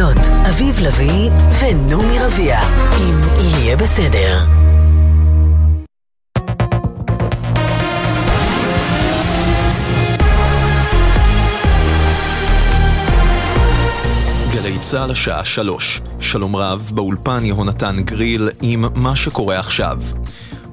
החדשות, אביב לביא ונעמי רביע, אם יהיה בסדר. גלי צה"ל השעה שלוש. שלום רב, באולפן יהונתן גריל עם מה שקורה עכשיו.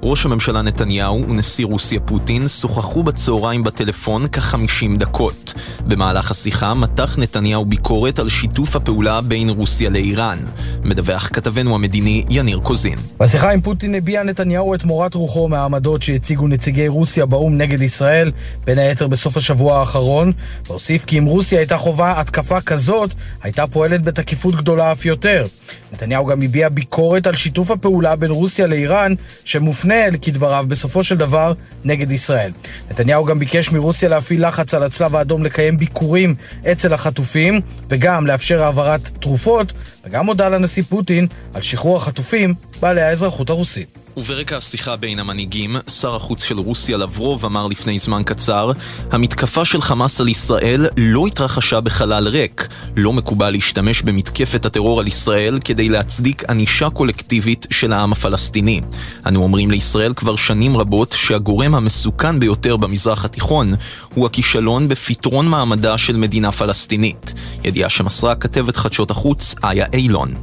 ראש הממשלה נתניהו ונשיא רוסיה פוטין שוחחו בצהריים בטלפון כ-50 דקות. במהלך השיחה מתח נתניהו ביקורת על שיתוף הפעולה בין רוסיה לאיראן. מדווח כתבנו המדיני יניר קוזין. בשיחה עם פוטין הביע נתניהו את מורת רוחו מהעמדות שהציגו נציגי רוסיה באו"ם נגד ישראל, בין היתר בסוף השבוע האחרון, והוסיף כי אם רוסיה הייתה חובה התקפה כזאת, הייתה פועלת בתקיפות גדולה אף יותר. נתניהו גם הביע ביקורת על שיתוף הפעולה בין רוסיה לאיראן, שמופנה, כדבריו, בסופו של דבר, נגד ישראל. נתניהו גם ביקש מרוסיה להפעיל לחץ על הצלב האדום לקיים ביקורים אצל החטופים, וגם לאפשר העברת תרופות, וגם הודה לנשיא פוטין על שחרור החטופים בעלי האזרחות הרוסית. וברקע השיחה בין המנהיגים, שר החוץ של רוסיה לברוב אמר לפני זמן קצר, המתקפה של חמאס על ישראל לא התרחשה בחלל ריק. לא מקובל להשתמש במתקפת הטרור על ישראל כדי להצדיק ענישה קולקטיבית של העם הפלסטיני. אנו אומרים לישראל כבר שנים רבות שהגורם המסוכן ביותר במזרח התיכון הוא הכישלון בפתרון מעמדה של מדינה פלסטינית. ידיעה שמסרה כתבת חדשות החוץ, איה אילון.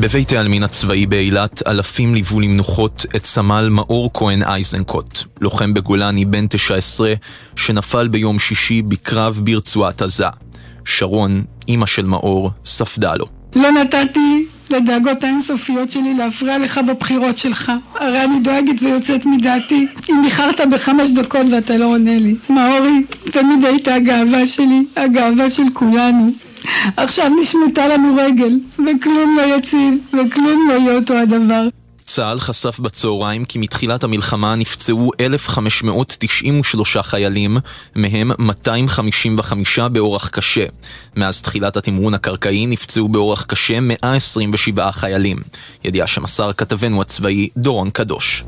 בבית העלמין הצבאי באילת אלפים ליוו למנוחות את סמל מאור כהן אייזנקוט, לוחם בגולני בן 19 שנפל ביום שישי בקרב ברצועת עזה. שרון, אימא של מאור, ספדה לו. לא נתתי לדאגות האינסופיות שלי להפריע לך בבחירות שלך. הרי אני דואגת ויוצאת מדעתי. אם איחרת בחמש דקות ואתה לא עונה לי. מאורי, תמיד היית הגאווה שלי, הגאווה של כולנו. עכשיו נשמטה לנו רגל, וכלום לא יציב, וכלום לא יהיה אותו הדבר. צה"ל חשף בצהריים כי מתחילת המלחמה נפצעו 1,593 חיילים, מהם 255 באורח קשה. מאז תחילת התמרון הקרקעי נפצעו באורח קשה 127 חיילים. ידיעה שמסר כתבנו הצבאי דורון קדוש.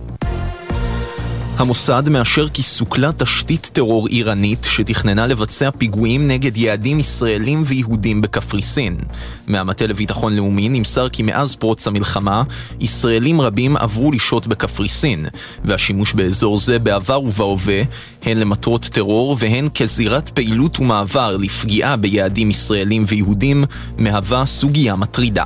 המוסד מאשר כי סוכלה תשתית טרור איראנית שתכננה לבצע פיגועים נגד יעדים ישראלים ויהודים בקפריסין. מהמטה לביטחון לאומי נמסר כי מאז פרוץ המלחמה, ישראלים רבים עברו לשהות בקפריסין, והשימוש באזור זה בעבר ובהווה, הן למטרות טרור והן כזירת פעילות ומעבר לפגיעה ביעדים ישראלים ויהודים, מהווה סוגיה מטרידה.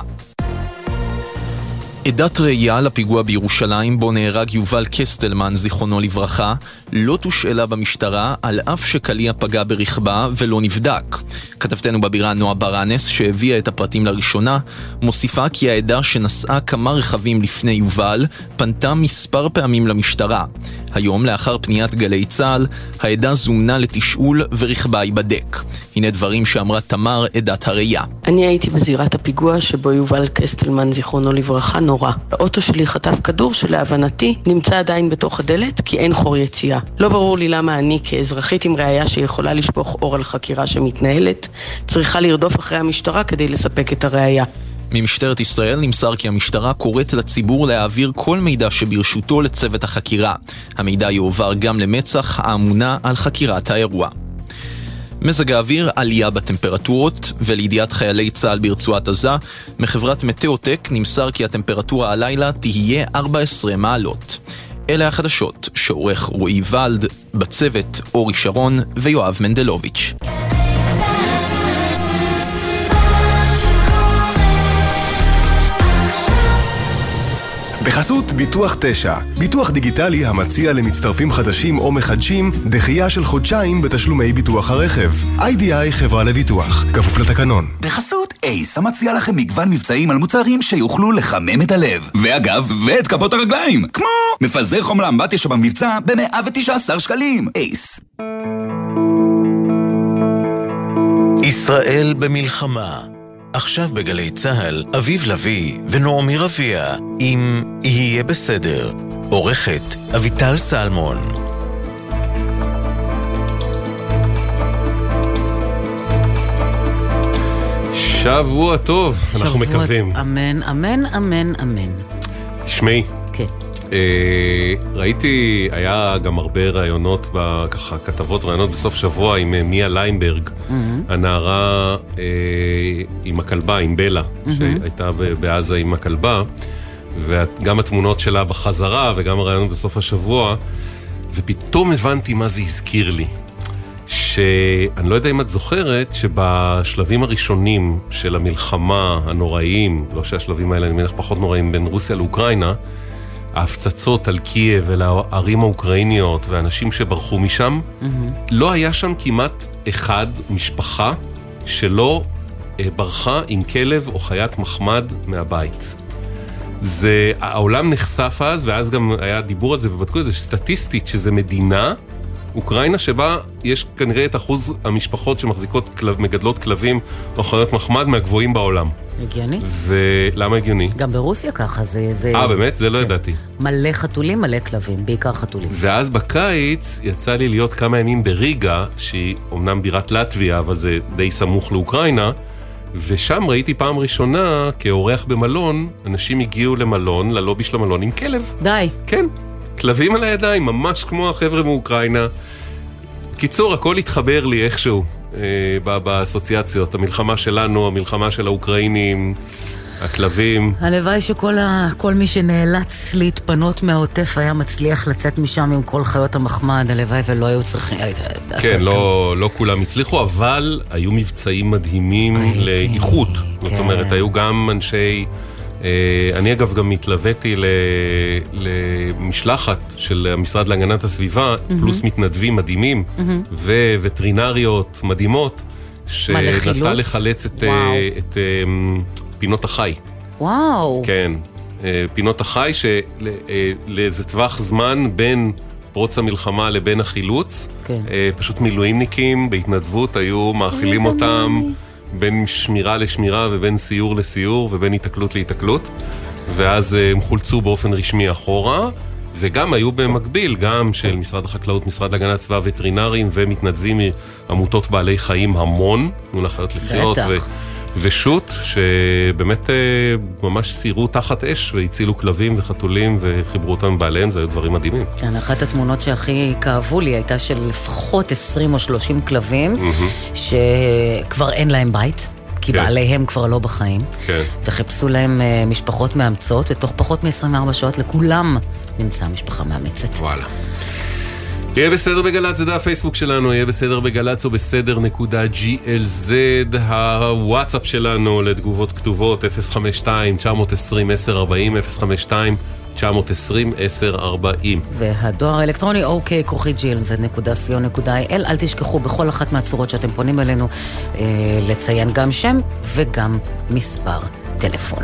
עדת ראייה לפיגוע בירושלים בו נהרג יובל קסטלמן, זיכרונו לברכה, לא תושאלה במשטרה על אף שקליע פגע ברכבה ולא נבדק. כתבתנו בבירה נועה ברנס, שהביאה את הפרטים לראשונה, מוסיפה כי העדה שנסעה כמה רכבים לפני יובל, פנתה מספר פעמים למשטרה. היום, לאחר פניית גלי צה"ל, העדה זומנה לתשאול ורכבה ייבדק. הנה דברים שאמרה תמר, עדת הראייה. אני הייתי בזירת הפיגוע שבו יובל קסטלמן, זיכרונו לברכה, נורא. האוטו שלי חטף כדור שלהבנתי נמצא עדיין בתוך הדלת כי אין חור יציאה. לא ברור לי למה אני, כאזרחית עם ראייה שיכולה לשפוך אור על חקירה שמתנהלת, צריכה לרדוף אחרי המשטרה כדי לספק את הראייה. ממשטרת ישראל נמסר כי המשטרה קוראת לציבור להעביר כל מידע שברשותו לצוות החקירה. המידע יועבר גם למצ"ח, האמונה על חקירת האירוע. מזג האוויר, עלייה בטמפרטורות, ולידיעת חיילי צה"ל ברצועת עזה, מחברת מטאוטק נמסר כי הטמפרטורה הלילה תהיה 14 מעלות. אלה החדשות שעורך רועי ולד, בצוות אורי שרון ויואב מנדלוביץ'. בחסות ביטוח 9, ביטוח דיגיטלי המציע למצטרפים חדשים או מחדשים דחייה של חודשיים בתשלומי ביטוח הרכב. איי-די-איי חברה לביטוח, כפוף לתקנון. בחסות אייס, המציע לכם מגוון מבצעים על מוצרים שיוכלו לחמם את הלב. ואגב, ואת כפות הרגליים, כמו מפזר חומר לאמבטיה שבמבצע ב-119 שקלים. אייס. ישראל במלחמה עכשיו בגלי צה"ל, אביב לביא ונעמי רביע, אם יהיה בסדר. עורכת אביטל סלמון. שבוע טוב, אנחנו מקווים. אמן, אמן, אמן, אמן. תשמעי. כן. אה, ראיתי, היה גם הרבה ראיונות, ככה כתבות ראיונות בסוף שבוע עם אה, מיה ליינברג, Mm-hmm. הנערה אה, עם הכלבה, עם בלה, שהייתה ב- בעזה עם הכלבה, וגם התמונות שלה בחזרה וגם הרעיון בסוף השבוע, ופתאום הבנתי מה זה הזכיר לי. שאני לא יודע אם את זוכרת שבשלבים הראשונים של המלחמה הנוראיים, לא שהשלבים האלה אני מניח פחות נוראים בין רוסיה לאוקראינה, ההפצצות על קייב ולערים האוקראיניות ואנשים שברחו משם, לא היה שם כמעט אחד, משפחה, שלא אה, ברחה עם כלב או חיית מחמד מהבית. זה, העולם נחשף אז, ואז גם היה דיבור על זה ובדקו את זה, סטטיסטית שזה מדינה, אוקראינה, שבה יש כנראה את אחוז המשפחות שמחזיקות כלב, מגדלות כלבים או חיות מחמד מהגבוהים בעולם. הגיוני. ולמה הגיוני? גם ברוסיה ככה, זה... זה אה, באמת? זה לא ידעתי. מלא חתולים, מלא כלבים, בעיקר חתולים. ואז בקיץ יצא לי להיות כמה ימים בריגה, שהיא אומנם בירת לטביה, אבל זה די סמוך לאוקראינה, ושם ראיתי פעם ראשונה, כאורח במלון, אנשים הגיעו למלון, ללובי של המלון עם כלב. די. כן, כלבים על הידיים, ממש כמו החבר'ה מאוקראינה. קיצור, הכל התחבר לי איכשהו אה, באסוציאציות. המלחמה שלנו, המלחמה של האוקראינים, הכלבים. הלוואי שכל ה... כל מי שנאלץ להתפנות מהעוטף היה מצליח לצאת משם עם כל חיות המחמד, הלוואי ולא היו צריכים... כן, לא, לא כולם הצליחו, אבל היו מבצעים מדהימים לאיכות. זאת כן. אומרת, היו גם אנשי... אה, אני אגב גם התלוויתי למשלחת של המשרד להגנת הסביבה, מהמם. פלוס מתנדבים מדהימים, מהמם. ווטרינריות מדהימות? שנסע לחלץ את, אה, וואו. את אה, פינות החי. וואו. כן, פינות החי שלאיזה טווח זמן בין פרוץ המלחמה לבין החילוץ, כן. פשוט מילואימניקים בהתנדבות היו מאכילים אותם מילואימניק. בין שמירה לשמירה ובין סיור לסיור ובין היתקלות להיתקלות, ואז אה, הם חולצו באופן רשמי אחורה. וגם היו במקביל, גם של משרד החקלאות, משרד להגנת הסביבה, וטרינרים ומתנדבים מעמותות בעלי חיים המון, תנו לחיות לחיות, בטח. ו- ושות' שבאמת אה, ממש סיירו תחת אש והצילו כלבים וחתולים וחיברו אותם בעליהם, זה היו דברים מדהימים. כן, אחת התמונות שהכי כאבו לי הייתה של לפחות 20 או 30 כלבים, שכבר אין להם בית, כי כן. בעליהם כבר לא בחיים, כן. וחיפשו להם אה, משפחות מאמצות, ותוך פחות מ-24 שעות לכולם נמצאה משפחה מאמצת. וואלה. יהיה בסדר בגל"צ, זה דף הפייסבוק שלנו, יהיה בסדר בגל"צ או בסדר נקודה GLZ, הוואטסאפ שלנו לתגובות כתובות 052-920-1040, 052-920-1040. והדואר האלקטרוני אוקיי, כרוכית glz.co.il. אל תשכחו בכל אחת מהצורות שאתם פונים אלינו אה, לציין גם שם וגם מספר טלפון.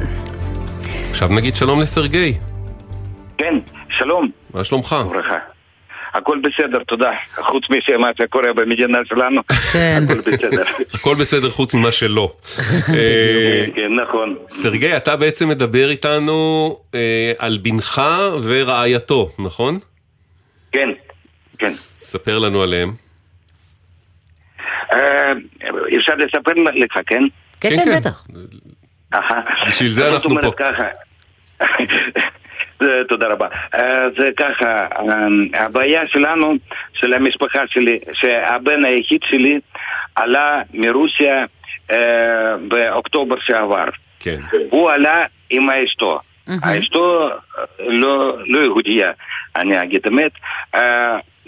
עכשיו נגיד שלום לסרגי. כן, שלום. מה שלומך? ברכה. הכל בסדר, תודה. חוץ ממה שקורה במדינה שלנו, כן. הכל בסדר. הכל בסדר חוץ ממה שלא. אה, כן, נכון. סרגי, אתה בעצם מדבר איתנו אה, על בנך ורעייתו, נכון? כן, כן. ספר לנו עליהם. אה, אפשר לספר לך, כן? כן, כן, כן, כן. בטח. בשביל זה אנחנו פה. זה- תודה רבה. אה, זה ככה, אה, הבעיה שלנו, של המשפחה שלי, שהבן היחיד שלי עלה מרוסיה אה, באוקטובר שעבר. כן. הוא עלה עם אשתו. אשתו אה, לא, לא יהודייה, אני אגיד אמת.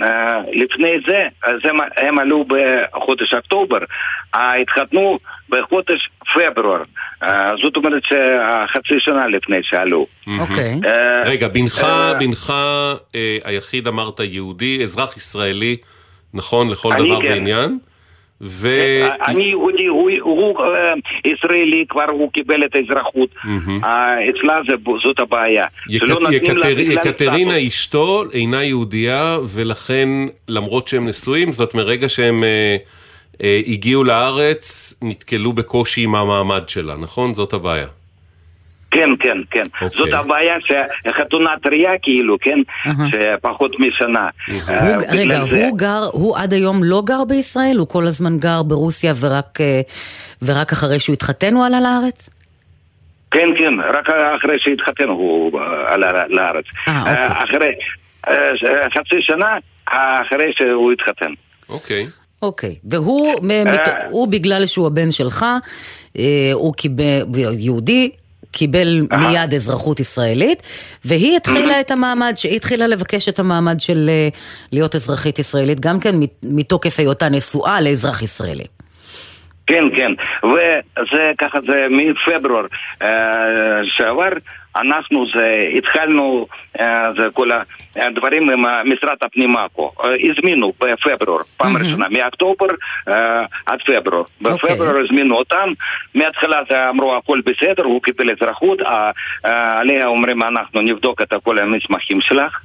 אה, לפני זה, אז הם, הם עלו בחודש אוקטובר, התחתנו בחודש פברואר. אה, זאת אומרת שחצי שנה לפני שעלו. אוקיי. אה, רגע, בנך, בנך היחיד אמרת יהודי, אזרח ישראלי, נכון, לכל דבר כן. ועניין. ו... אני יהודי, הוא, הוא אה, ישראלי, כבר הוא קיבל את האזרחות. אה, אצלה זאת הבעיה. יקטרינה. אשתו אינה יהודייה, ולכן למרות שהם נשואים, זאת מרגע שהם אה, אה, הגיעו לארץ, נתקלו בקושי עם המעמד שלה, נכון? זאת הבעיה. כן, כן, כן. אוקיי. זאת הבעיה שחתונה טריה כאילו, כן? שפחות משנה. הוא, בגלל רגע, זה. הוא גר, הוא עד היום לא גר בישראל? הוא כל הזמן גר ברוסיה ורק, אה, ורק אחרי שהוא התחתן הוא עלה לארץ? כן, כן, רק אחרי שהתחתן הוא אה, עלה לארץ. אה, אוקיי. אחרי חצי שנה אחרי שהוא התחתן. אוקיי. אוקיי, והוא מת- הוא בגלל שהוא הבן שלך, הוא יהודי, קיבל מיד אזרחות ישראלית, והיא התחילה את המעמד, שהיא התחילה לבקש את המעמד של אה, להיות אזרחית ישראלית, גם כן מת- מתוקף היותה נשואה לאזרח ישראלי. כן, כן, וזה ככה, זה מפברואר אה, שעבר, אנחנו זה, התחלנו, אה, זה כל הדברים עם משרד הפנים עכו, אה, הזמינו בפברואר, פעם ראשונה, מאוקטובר עד פברואר. בפברואר הזמינו אותם, מההתחלה זה אמרו הכל בסדר, הוא קיבל אזרחות, עליה אומרים אנחנו נבדוק את כל המסמכים שלך.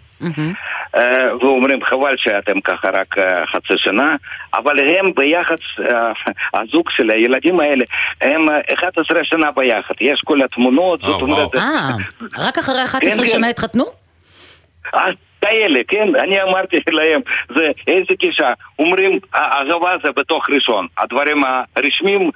אה, ואומרים חבל שאתם ככה רק אה, חצי שנה, אבל הם ביחד, אה, הזוג של הילדים האלה, הם אה, 11 שנה ביחד, יש כל התמונות, זאת אומרת... אה, רק אחרי 11 כן, כן. שנה התחתנו? כאלה, כן, אני אמרתי להם, זה איזה גישה, אומרים, אהבה זה בתוך ראשון, הדברים הרשמיים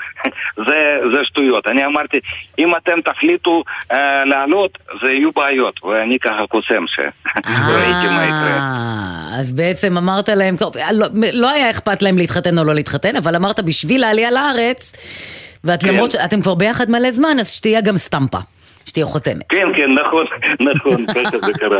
זה, זה שטויות, אני אמרתי, אם אתם תחליטו אה, לעלות, זה יהיו בעיות, ואני ככה קוסם שראיתי מה יקרה. אז בעצם אמרת להם, טוב, לא, לא היה אכפת להם להתחתן או לא להתחתן, אבל אמרת בשביל העלייה לארץ, ואת כן. כבר ביחד מלא זמן, אז שתהיה גם סטמפה, שתהיה חותמת. כן, כן, נכון, נכון, ככה זה קרה.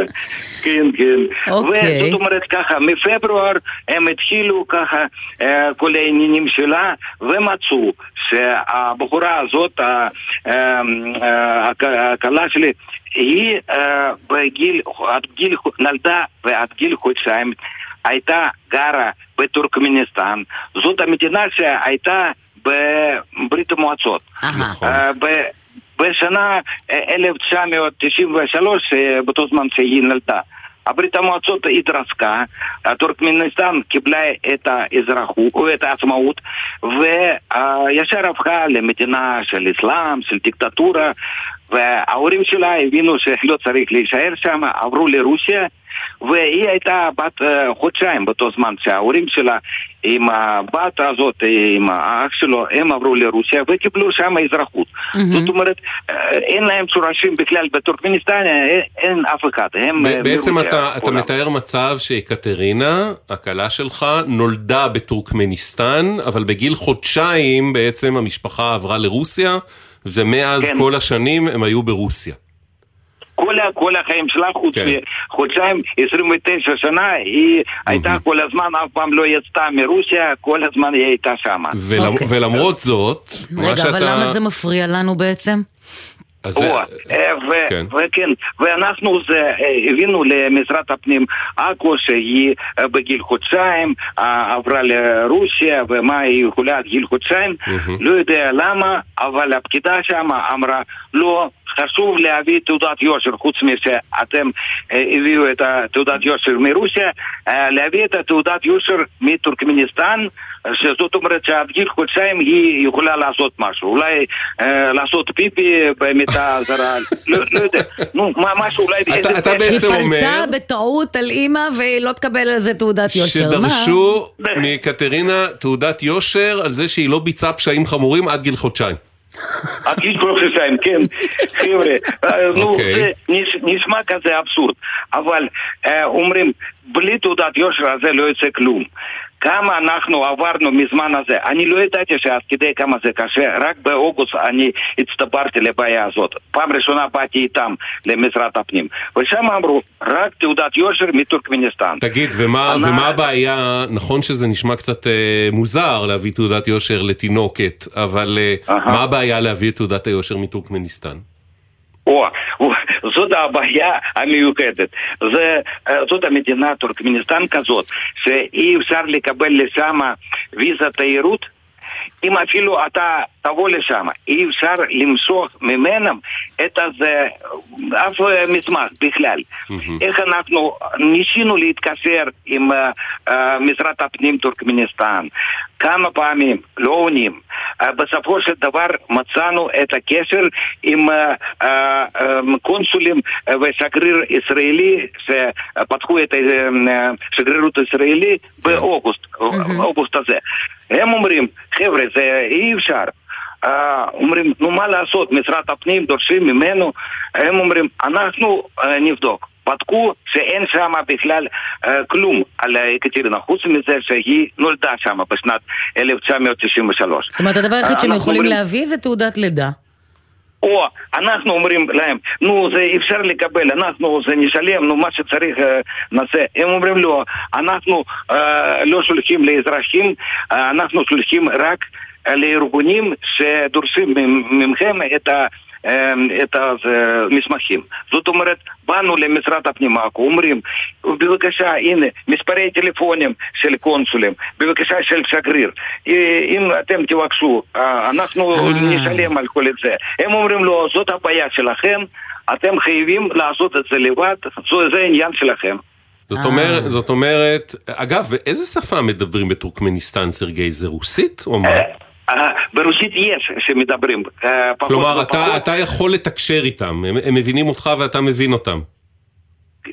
כן, כן. אוקיי. וזאת אומרת ככה, מפברואר הם התחילו ככה אה, כל העניינים שלה, ומצאו שהבחורה הזאת, אה, אה, הכ- הכלה שלי, היא בגיל, עד גיל, נולדה ועד גיל חודשיים הייתה גרה בטורקמניסטן. זאת המדינה שהייתה בברית המועצות. ב- בשנה אה, 1993, אה, באותו זמן שהיא נולדה, הברית המועצות התרסקה, טורקמניסטן קיבלה את האזרחות, את העצמאות, וישר הפכה למדינה של אסלאם, של דיקטטורה, וההורים שלה הבינו שלא צריך להישאר שם, עברו לרוסיה, והיא הייתה בת אה, חודשיים באותו זמן שההורים שלה עם הבת הזאת, עם האח שלו, הם עברו לרוסיה וקיבלו שם אזרחות. זאת אומרת, אה, אין להם שורשים בכלל בטורקמניסטן, אה, אין אף אחד. הם ב- בעצם אתה, אתה. מתאר מצב שקטרינה, הכלה שלך, נולדה בטורקמניסטן, אבל בגיל חודשיים בעצם המשפחה עברה לרוסיה, ומאז כן. כל השנים הם היו ברוסיה. כל, כל החיים שלה, חוץ כן. מחודשיים, 29 שנה, היא הייתה כל הזמן, אף פעם לא יצאה מרוסיה, כל הזמן היא הייתה שם. ולמ- אוקיי. ולמרות זאת, רגע, שאתה... אבל למה זה מפריע לנו בעצם? אז זה- או, אה, ו- כן. וכן, ואנחנו זה, אה, הבינו למשרד הפנים עכו שהיא אה, בגיל חודשיים עברה לרוסיה ומה היא יכולה עד גיל חודשיים, לא יודע למה, אבל הפקידה שם אמרה לא, חשוב להביא תעודת יושר, חוץ משאתם אה, הביאו את תעודת יושר מרוסיה, אה, להביא את תעודת יושר מטורקמניסטן שזאת אומרת שעד גיל חודשיים היא יכולה לעשות משהו, אולי אה, לעשות פיפי במיטה זרה, לא, לא יודע, נו, מה, משהו אולי... אתה- אתה היא בעצם פלטה אומר בטעות על אימא והיא לא תקבל על זה תעודת יושר. מה? שדרשו מקטרינה תעודת יושר על זה שהיא לא ביצעה פשעים חמורים עד גיל חודשיים. גיל חודשיים, כן, חבר'ה, נו. זה נש- נשמע כזה אבסורד, אבל אומרים, בלי תעודת יושר הזה לא יוצא כלום. כמה אנחנו עברנו מזמן הזה, אני לא ידעתי שעד כדי כמה זה קשה, רק באוגוסט אני הצטברתי לבעיה הזאת. פעם ראשונה באתי איתם למשרד הפנים, ושם אמרו, רק תעודת יושר מטורקמניסטן. תגיד, ומה, אנא- ומה הבעיה, נכון שזה נשמע קצת אה, מוזר להביא תעודת יושר לתינוקת, אבל אה, מה הבעיה להביא את תעודת היושר מטורקמניסטן? או, זאת הבעיה המיוחדת. זה, זאת המדינה טורקמניסטן כזאת, שאי אפשר לקבל לשם ויזה תיירות. אם אפילו אתה תבוא לשם, אי אפשר למשוך ממנם את הזה, אף מסמך בכלל. איך אנחנו ניסינו להתקשר עם אה, אה, משרד הפנים טורקמניסטן, כמה פעמים, לא עונים. אה, בסופו של דבר מצאנו את הקשר עם אה, אה, אה, קונסולים אה, ושגריר ישראלי שפתחו את השגרירות הישראלי באוגוסט, אוגוסט הזה. הם אומרים, חבר'ה, זה אי אפשר. אה, אומרים, נו מה לעשות, משרד הפנים דורשים ממנו, הם אומרים, אנחנו אה, נבדוק. בדקו שאין שם בכלל אה, כלום על יקטרינה, חוץ מזה שהיא נולדה שם בשנת 1993. זאת אומרת, הדבר היחיד שהם אנחנו יכולים אומרים- להביא זה תעודת לידה. או אנחנו אומרים להם, נו זה אפשר לקבל, אנחנו זה נשלם, נו מה שצריך אה, נעשה. הם אומרים לא, אנחנו אה, לא שולחים לאזרחים, אה, אנחנו שולחים רק לארגונים שדורשים מכם את ה... את המסמכים. זאת אומרת, באנו למשרד הפנים עכו, אומרים, בבקשה, הנה, מספרי טלפונים של קונסולים, בבקשה של שגריר. אם אתם תבקשו, אנחנו נשלם על כל זה. הם אומרים לו, זאת הבעיה שלכם, אתם חייבים לעשות את זה לבד, זה עניין שלכם. זאת אומרת, זאת אומרת, אגב, באיזה שפה מדברים בטורקמניסטן, סרגי? זה רוסית או מה? אה, ברוסית יש שמדברים, אה, כלומר, ופחות. אתה, אתה יכול לתקשר איתם, הם, הם מבינים אותך ואתה מבין אותם.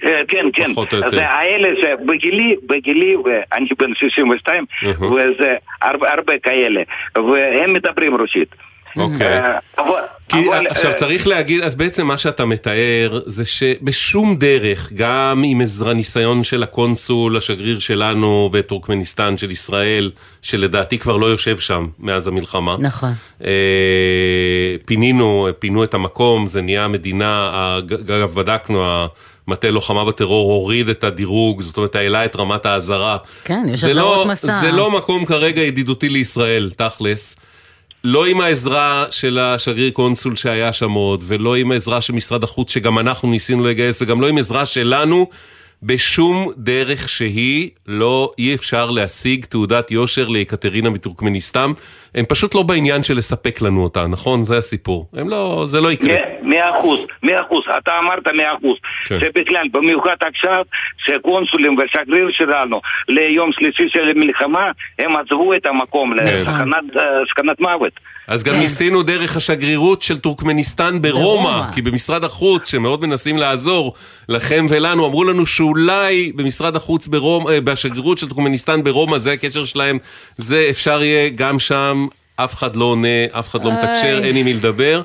אה, כן, כן. זה האלה שבגילי, בגילי, ואני בן 62, אהה. וזה הרבה כאלה, והם מדברים רוסית. אוקיי. אה, אבל- כי אבל, עכשיו אה, צריך להגיד, אז בעצם מה שאתה מתאר זה שבשום דרך, גם עם עזרה ניסיון של הקונסול, השגריר שלנו בטורקמניסטן של ישראל, שלדעתי כבר לא יושב שם מאז המלחמה. נכון. אה, פינינו, פינו את המקום, זה נהיה מדינה, אג- אגב בדקנו, המטה לוחמה בטרור הוריד את הדירוג, זאת אומרת העלה את רמת האזהרה. כן, יש זה אזהרות לא- מסע. זה לא מקום כרגע ידידותי לישראל, תכלס. לא עם העזרה של השגריר קונסול שהיה שם עוד, ולא עם העזרה של משרד החוץ שגם אנחנו ניסינו לגייס, וגם לא עם עזרה שלנו, בשום דרך שהיא לא, אי אפשר להשיג תעודת יושר לקטרינה מטורקמניסטן. הם פשוט לא בעניין של לספק לנו אותה, נכון? זה הסיפור. הם לא, זה לא יקרה. מאה- אחוז, מאה אחוז, אתה אמרת מאה אחוז. כן. שבכלל, במיוחד עכשיו, שקונסולים ושגריר שלנו ליום שלישי של המלחמה, הם עזבו את המקום לסכנת אה, מוות. אז גם כן. ניסינו דרך השגרירות של טורקמניסטן ברומא. כי במשרד החוץ, שמאוד מנסים לעזור לכם ולנו, אמרו לנו שאולי במשרד החוץ ברומא, אה, בשגרירות של טורקמניסטן ברומא, זה הקשר שלהם, זה אפשר יהיה גם שם, אף אחד לא עונה, אף אחד לא מתקשר, איי. אין עם מי לדבר.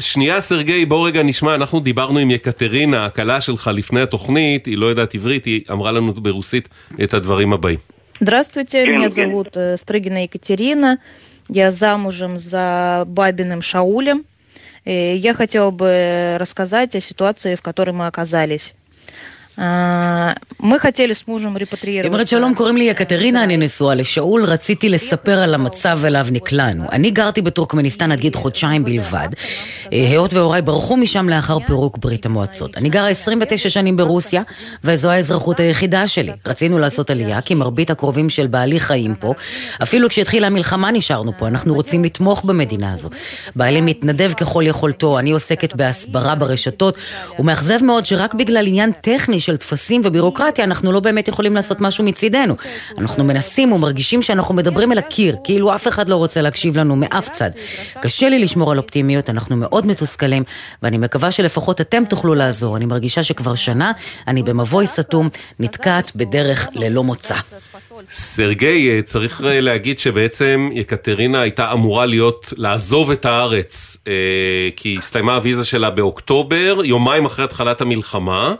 שנייה, סרגי, בוא רגע נשמע, אנחנו דיברנו עם יקטרינה, הכלה שלך לפני התוכנית, היא לא יודעת עברית, היא אמרה לנו ברוסית את הדברים הבאים. Здравствуйте, Кен, меня Кен. зовут э, Стрыгина Екатерина. Я замужем за Бабиным Шаулем. Э, Я хотела бы рассказать о ситуации, в которой мы оказались. А, Мы хотели с мужем היא репатриироваться. אומרת, שלום, קוראים לי יקטרינה, אני נשואה לשאול, רציתי לספר על המצב אליו נקלענו. אני גרתי בטורקמניסטן עד גיל חודשיים בלבד, אה, היות והוריי ברחו משם לאחר פירוק ברית המועצות. אני גרה 29 שנים ברוסיה, וזו האזרחות היחידה שלי. רצינו לעשות עלייה, כי מרבית הקרובים של בעלי חיים פה. אפילו כשהתחילה המלחמה נשארנו פה, אנחנו רוצים לתמוך במדינה הזו. בעלי מתנדב ככל יכולתו, אני עוסקת בהסברה ברשתות, ומאכזב מאוד שרק בגלל עניין טכני של טפסים ובירוקרטיה, אנחנו לא באמת יכולים לעשות משהו מצידנו. אנחנו מנסים ומרגישים שאנחנו מדברים אל הקיר, כאילו אף אחד לא רוצה להקשיב לנו מאף צד. קשה לי לשמור על אופטימיות, אנחנו מאוד מתוסכלים, ואני מקווה שלפחות אתם תוכלו לעזור. אני מרגישה שכבר שנה אני במבוי סתום, נתקעת בדרך ללא מוצא. סרגי, אה, צריך אה, להגיד שבעצם יקטרינה הייתה אמורה להיות, לעזוב את הארץ, אה, כי הסתיימה הוויזה שלה באוקטובר, יומיים אחרי התחלת המלחמה,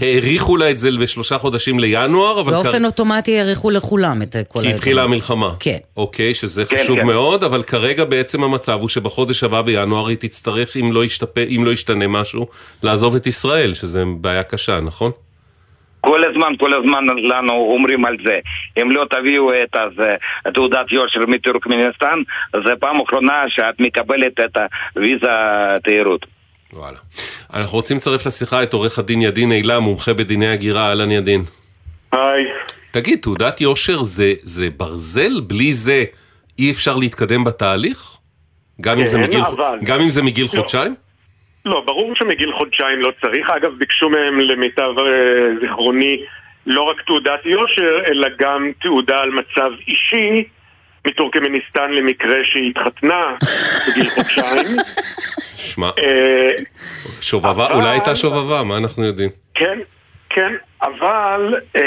האריכו לה את זה בשלושה חודשים לינואר, אבל באופן אוטומטי האריכו לכולם את כל כי התחילה המלחמה. כן. אוקיי, שזה כן, חשוב כן. מאוד, אבל כרגע בעצם המצב הוא שבחודש הבא בינואר היא תצטרך, אם לא. אם לא ישתנה משהו, לעזוב את ישראל, שזה בעיה קשה, נכון? כל הזמן, כל הזמן לנו אומרים על זה. אם לא תביאו את הזה, תעודת יושר מטורקמניסטן, זה פעם אחרונה שאת מקבלת את הוויזה תיירות. וואלה. אנחנו רוצים לצרף לשיחה את עורך הדין ידין אילם, מומחה בדיני הגירה, אהלן ידין. היי. תגיד, תעודת יושר זה, זה ברזל? בלי זה אי אפשר להתקדם בתהליך? גם, אם, זה כן, מגיל, אבל- גם אם זה מגיל לא. חודשיים? לא, ברור שמגיל חודשיים לא צריך. אגב, ביקשו מהם למיטב אה, זיכרוני לא רק תעודת יושר, אלא גם תעודה על מצב אישי מטורקמניסטן למקרה שהיא התחתנה בגיל חודשיים. שמע, אה, שובבה, אבל- אולי הייתה שובבה, מה אנחנו יודעים? כן, כן, אבל אה,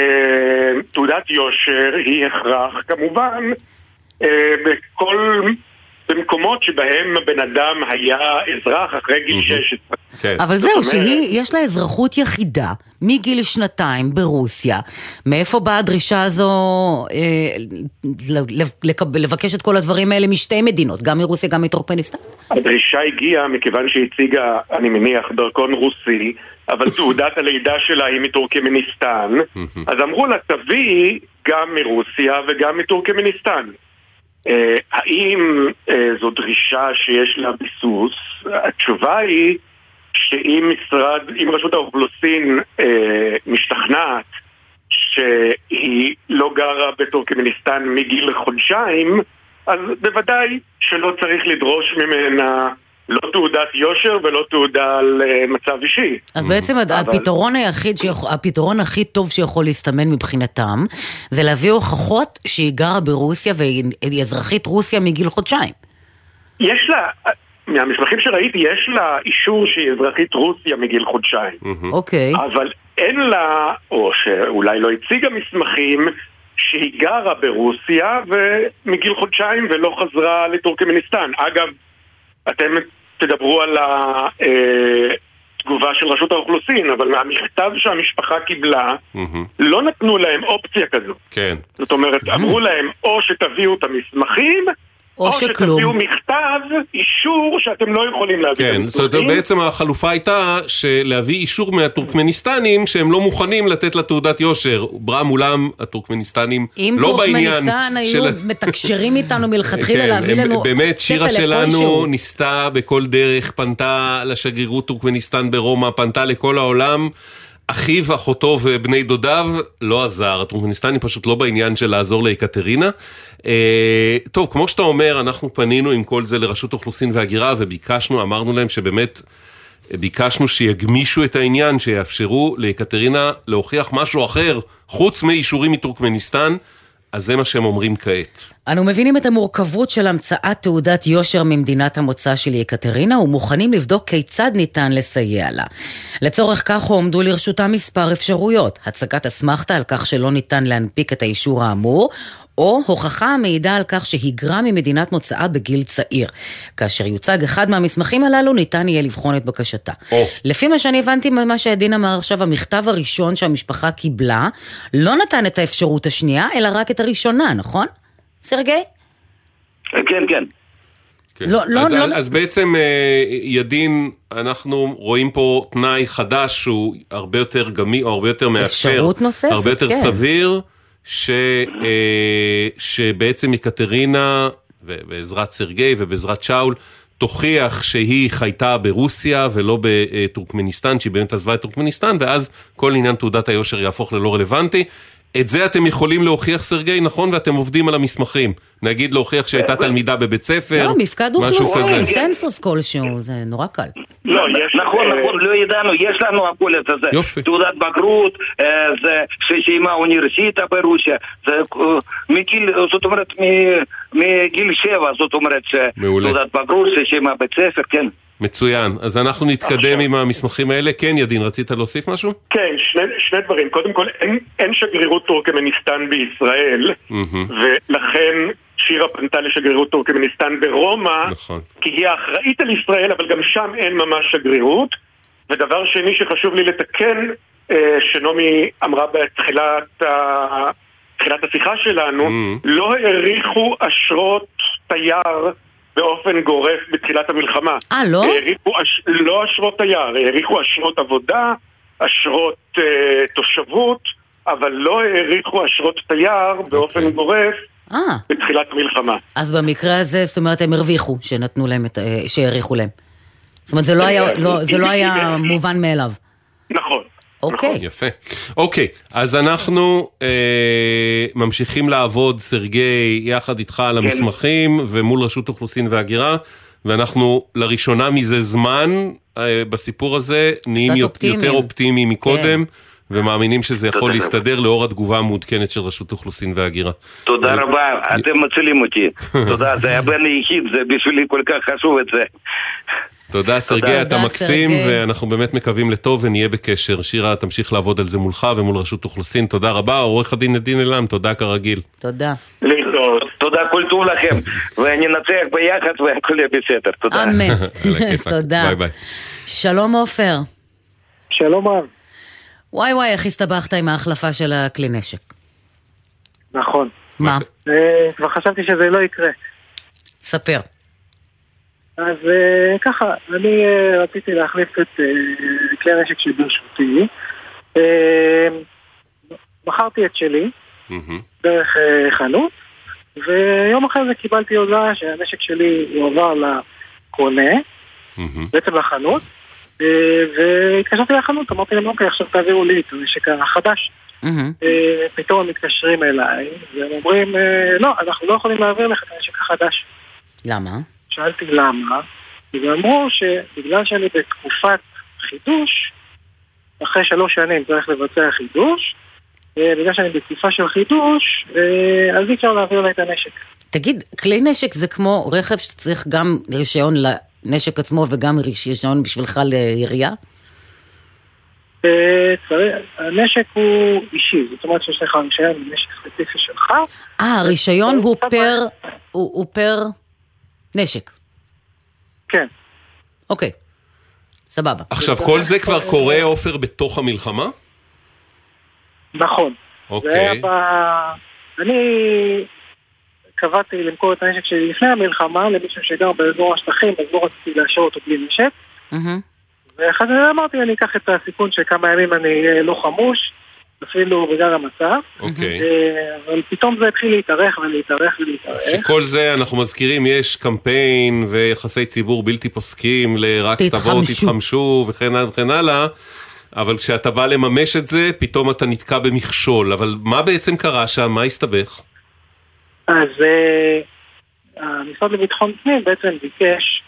תעודת יושר היא הכרח כמובן בכל, במקומות שבהם הבן אדם היה אזרח אחרי גיל 16. כן. אבל זהו, אומרת- שהיא, יש לה אזרחות יחידה מגיל שנתיים ברוסיה. מאיפה באה הדרישה הזו אה, לבקש את כל הדברים האלה משתי מדינות, גם מרוסיה, גם מטורקמניסטן? הדרישה הגיעה מכיוון שהציגה, אני מניח, דרכון רוסי, אבל תעודת הלידה שלה היא מטורקמניסטן, אז אמרו לה, תביאי גם מרוסיה וגם מטורקמניסטן. אה, האם אה, זו דרישה שיש לה ביסוס? התשובה היא שאם משרד, אם רשות האוכלוסין אה, משתכנעת שהיא לא גרה בטורקמניסטן מגיל חודשיים, אז בוודאי שלא צריך לדרוש ממנה לא תעודת יושר ולא תעודה על אה, מצב אישי. אז בעצם הד- אבל- הפתרון היחיד, שיכול, הפתרון הכי טוב שיכול להסתמן מבחינתם, זה להביא הוכחות שהיא גרה ברוסיה והיא אזרחית רוסיה מגיל חודשיים. יש לה, מהמסמכים שראיתי, יש לה אישור שהיא אזרחית רוסיה מגיל חודשיים. אוקיי. אבל אין לה, או שאולי לא הציגה מסמכים, שהיא גרה ברוסיה ומגיל חודשיים ולא חזרה לטורקמניסטן. אגב, אתם תדברו על התגובה של רשות האוכלוסין, אבל מהמכתב שהמשפחה קיבלה, לא נתנו להם אופציה כזו. כן. זאת אומרת, אמרו להם או שתביאו את המסמכים, או או שכלום. שתביאו מכתב, אישור שאתם לא יכולים להביא את כן, זאת אומרת. בעצם החלופה הייתה להביא אישור מהטורקמניסטנים שהם לא מוכנים לתת לה תעודת יושר. ברם מולם הטורקמניסטנים אם לא בעניין טורקמניסטן היו של... מתקשרים איתנו מלכתחילה כן, להביא הם- לנו באמת, שירה שלנו לכלשהו. ניסתה בכל דרך, פנתה לשגרירות טורקמניסטן ברומא, פנתה לכל העולם. אחיו, אחותו ובני דודיו, לא עזר, הטורקמניסטנים פשוט לא בעניין של לעזור לאקטרינה. אה, טוב, כמו שאתה אומר, אנחנו פנינו עם כל זה לרשות האוכלוסין וההגירה וביקשנו, אמרנו להם שבאמת ביקשנו שיגמישו את העניין, שיאפשרו לאקטרינה להוכיח משהו אחר, חוץ מאישורים מטורקמניסטן, אז זה מה שהם אומרים כעת. אנו מבינים את המורכבות של המצאת תעודת יושר ממדינת המוצא של יקטרינה ומוכנים לבדוק כיצד ניתן לסייע לה. לצורך כך הועמדו לרשותה מספר אפשרויות, הצגת אסמכתה על כך שלא ניתן להנפיק את האישור האמור, או הוכחה המעידה על כך היגרה ממדינת מוצאה בגיל צעיר. כאשר יוצג אחד מהמסמכים הללו, ניתן יהיה לבחון את בקשתה. או. לפי מה שאני הבנתי ממה שעדין אמר עכשיו, המכתב הראשון שהמשפחה קיבלה, לא נתן את האפשרות השנייה, אלא רק את הראשונה, נכון? סרגי? כן, כן. כן. לא- לא- אז, לא- אז בעצם אה, ידין, אנחנו רואים פה תנאי חדש שהוא הרבה יותר גמי, או הרבה יותר מאפשר. אפשרות נוספת, הרבה יותר כן. סביר, ש, אה, שבעצם יקטרינה, ובעזרת סרגי ובעזרת שאול, תוכיח שהיא חייתה ברוסיה ולא בטורקמניסטן, שהיא באמת עזבה את טורקמניסטן, ואז כל עניין תעודת היושר יהפוך ללא רלוונטי. את זה אתם יכולים להוכיח, סרגי, נכון? ואתם עובדים על המסמכים. נגיד להוכיח שהייתה תלמידה בבית ספר, לא, מפקד אוכלוסין. census כלשהו, זה נורא קל. לא, יש... נכון, אה, נכון, לא ידענו, יש לנו הכל את זה. יופי. תעודת בגרות, אה, זה שסיימה אוניברסיטה ברוסיה, זה אה, מגיל, זאת אומרת, מגיל שבע, זאת אומרת, מעולה. תעודת בגרות, שסיימה בית ספר, כן. מצוין. אז אנחנו נתקדם עם המסמכים האלה. כן, ידין, רצית להוסיף משהו? כן, שני, שני דברים. קודם כל, אין, אין שגרירות טורקמניסטן בישראל, מהמם. ולכן שירה פנתה לשגרירות טורקמניסטן ברומא, נכון. כי היא האחראית על ישראל, אבל גם שם אין ממש שגרירות. ודבר שני שחשוב לי לתקן, אה, שנעמי אמרה בתחילת ה... תחילת השיחה שלנו, Mm. לא האריכו אשרות תייר באופן גורף בתחילת המלחמה. אה, לא? האריכו אש... לא אשרות תייר, האריכו אשרות עבודה, אשרות אה, תושבות, אבל לא האריכו אשרות תייר באופן אוקיי. גורף אה, בתחילת המלחמה. אז במקרה הזה, זאת אומרת, הם הרוויחו שנתנו להם את, אה, שהאריכו להם. זאת אומרת, זה לא היה, לא, זה לא היה מובן מאליו. נכון. אוקיי. יפה. אוקיי, אז אנחנו אה, ממשיכים לעבוד, סרגי, יחד איתך על המסמכים ומול רשות אוכלוסין והגירה, ואנחנו לראשונה מזה זמן אה, בסיפור הזה נהיים אופטימיים. יותר אופטימיים מקודם. כן. ומאמינים שזה יכול תודה להסתדר לאור התגובה המעודכנת של רשות אוכלוסין והגירה. תודה רבה, אתם מצילים אותי. תודה, זה הבן היחיד, זה בשבילי כל כך חשוב את זה. תודה סרגי, אתה מקסים, ואנחנו באמת מקווים לטוב ונהיה בקשר. שירה, תמשיך לעבוד על זה מולך ומול רשות אוכלוסין, תודה רבה. עורך הדין נדין אלעם, תודה כרגיל. תודה. להתראות. תודה, כל טוב לכם, ואני נצח ביחד והכל יהיה בסדר. תודה. אמן. תודה. ביי ביי. שלום עופר. שלום רב. וואי וואי, איך הסתבכת עם ההחלפה של הכלי נשק. נכון. מה? אה, כבר חשבתי שזה לא יקרה. ספר. אז אה, ככה, אני אה, רציתי להחליף את אה, כלי הנשק שברשותי. מכרתי את שלי דרך חנות, ויום אחרי זה קיבלתי הודעה שהנשק שלי יועבר לקונה, בעצם לחנות, והתקשרתי לחנות, אמרתי להם, אוקיי, עכשיו תעבירו לי את הנשק החדש. פתאום הם מתקשרים אליי, והם אומרים, לא, אנחנו לא יכולים להעביר לך את הנשק החדש. למה? שאלתי למה, ואמרו שבגלל שאני בתקופת חידוש, אחרי שלוש שנים צריך לבצע חידוש, אה, בגלל שאני בתקופה של חידוש, אה, אז אי אפשר להעביר לה את הנשק. תגיד, כלי נשק זה כמו רכב שצריך גם רישיון לנשק עצמו וגם רישיון בשבילך לירייה? אה, הנשק הוא אישי, זאת אומרת שיש לך רישיון לנשק ספציפי שלך. אה, הרישיון הוא פר... הוא פר נשק. כן. אוקיי, סבבה. עכשיו, כל זה כבר קורה, עופר, בתוך המלחמה? נכון. אוקיי. ב... אני קבעתי למכור את הנשק שלי לפני המלחמה למישהו שגר באזור השטחים, אז לא רציתי לאשר אותו בלי נשק. ואחרי זה אמרתי, אני אקח את הסיכון שכמה ימים אני אהיה לא חמוש, אפילו בגלל המצב. אוקיי. אה, אבל פתאום זה התחיל להתארך ולהתארך ולהתארך. שכל זה, אנחנו מזכירים, יש קמפיין ויחסי ציבור בלתי פוסקים לרק תבואו, תתחמשו. וכן הלאה וכן הלאה, אבל כשאתה בא לממש את זה, פתאום אתה נתקע במכשול. אבל מה בעצם קרה שם? מה הסתבך? אז אה, המשרד לביטחון פנים בעצם ביקש,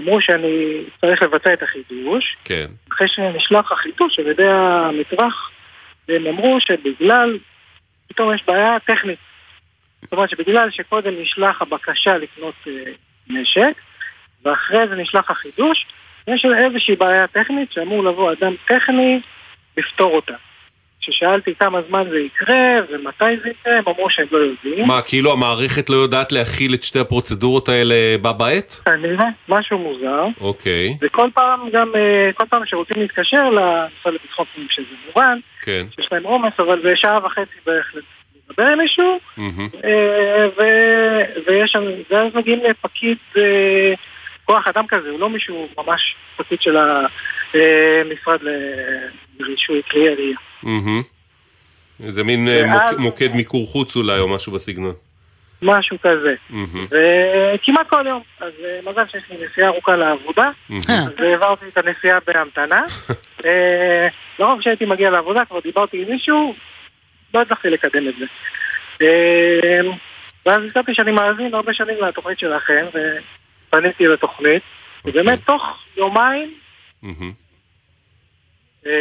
אמרו שאני צריך לבצע את החידוש, כן. אחרי שנשלח החידוש על ידי המטווח, והם אמרו שבגלל, פתאום יש בעיה טכנית. זאת אומרת שבגלל שקודם נשלח הבקשה לקנות אה, נשק, ואחרי זה נשלח החידוש, יש איזושהי בעיה טכנית שאמור לבוא אדם טכני לפתור אותה. כששאלתי כמה זמן זה יקרה ומתי זה יקרה, הם אמרו שהם לא יודעים. מה, כאילו המערכת לא יודעת להכיל את שתי הפרוצדורות האלה בה בעת? כנראה, משהו מוזר. אוקיי, וכל פעם גם, אה, כל פעם שרוצים להתקשר למשרד לביטחון פנים, שזה מובן, כן. שיש להם עומס, אבל זה שעה וחצי בערך לדבר עם מישהו. אה, ויש שם, ואז מגיעים לפקיד אה, כוח אדם כזה, הוא לא מישהו ממש פקיד של המשרד לרישוי כלי ירייה. איזה מין אה, ואז- מוקד מיקור חוץ אולי, או משהו בסגנון. משהו כזה. וכמעט כל יום. אז אה, מזל שיש לי נסיעה ארוכה לעבודה. אז העברתי את הנסיעה בהמתנה. אה, לרוב כשהייתי מגיע לעבודה כבר דיברתי עם מישהו, לא הצלחתי לקדם את זה. אה, ואז הזכרתי שאני מאזין הרבה שנים לתוכנית שלכם, ופניתי לתוכנית, ובאמת תוך יומיים. אה,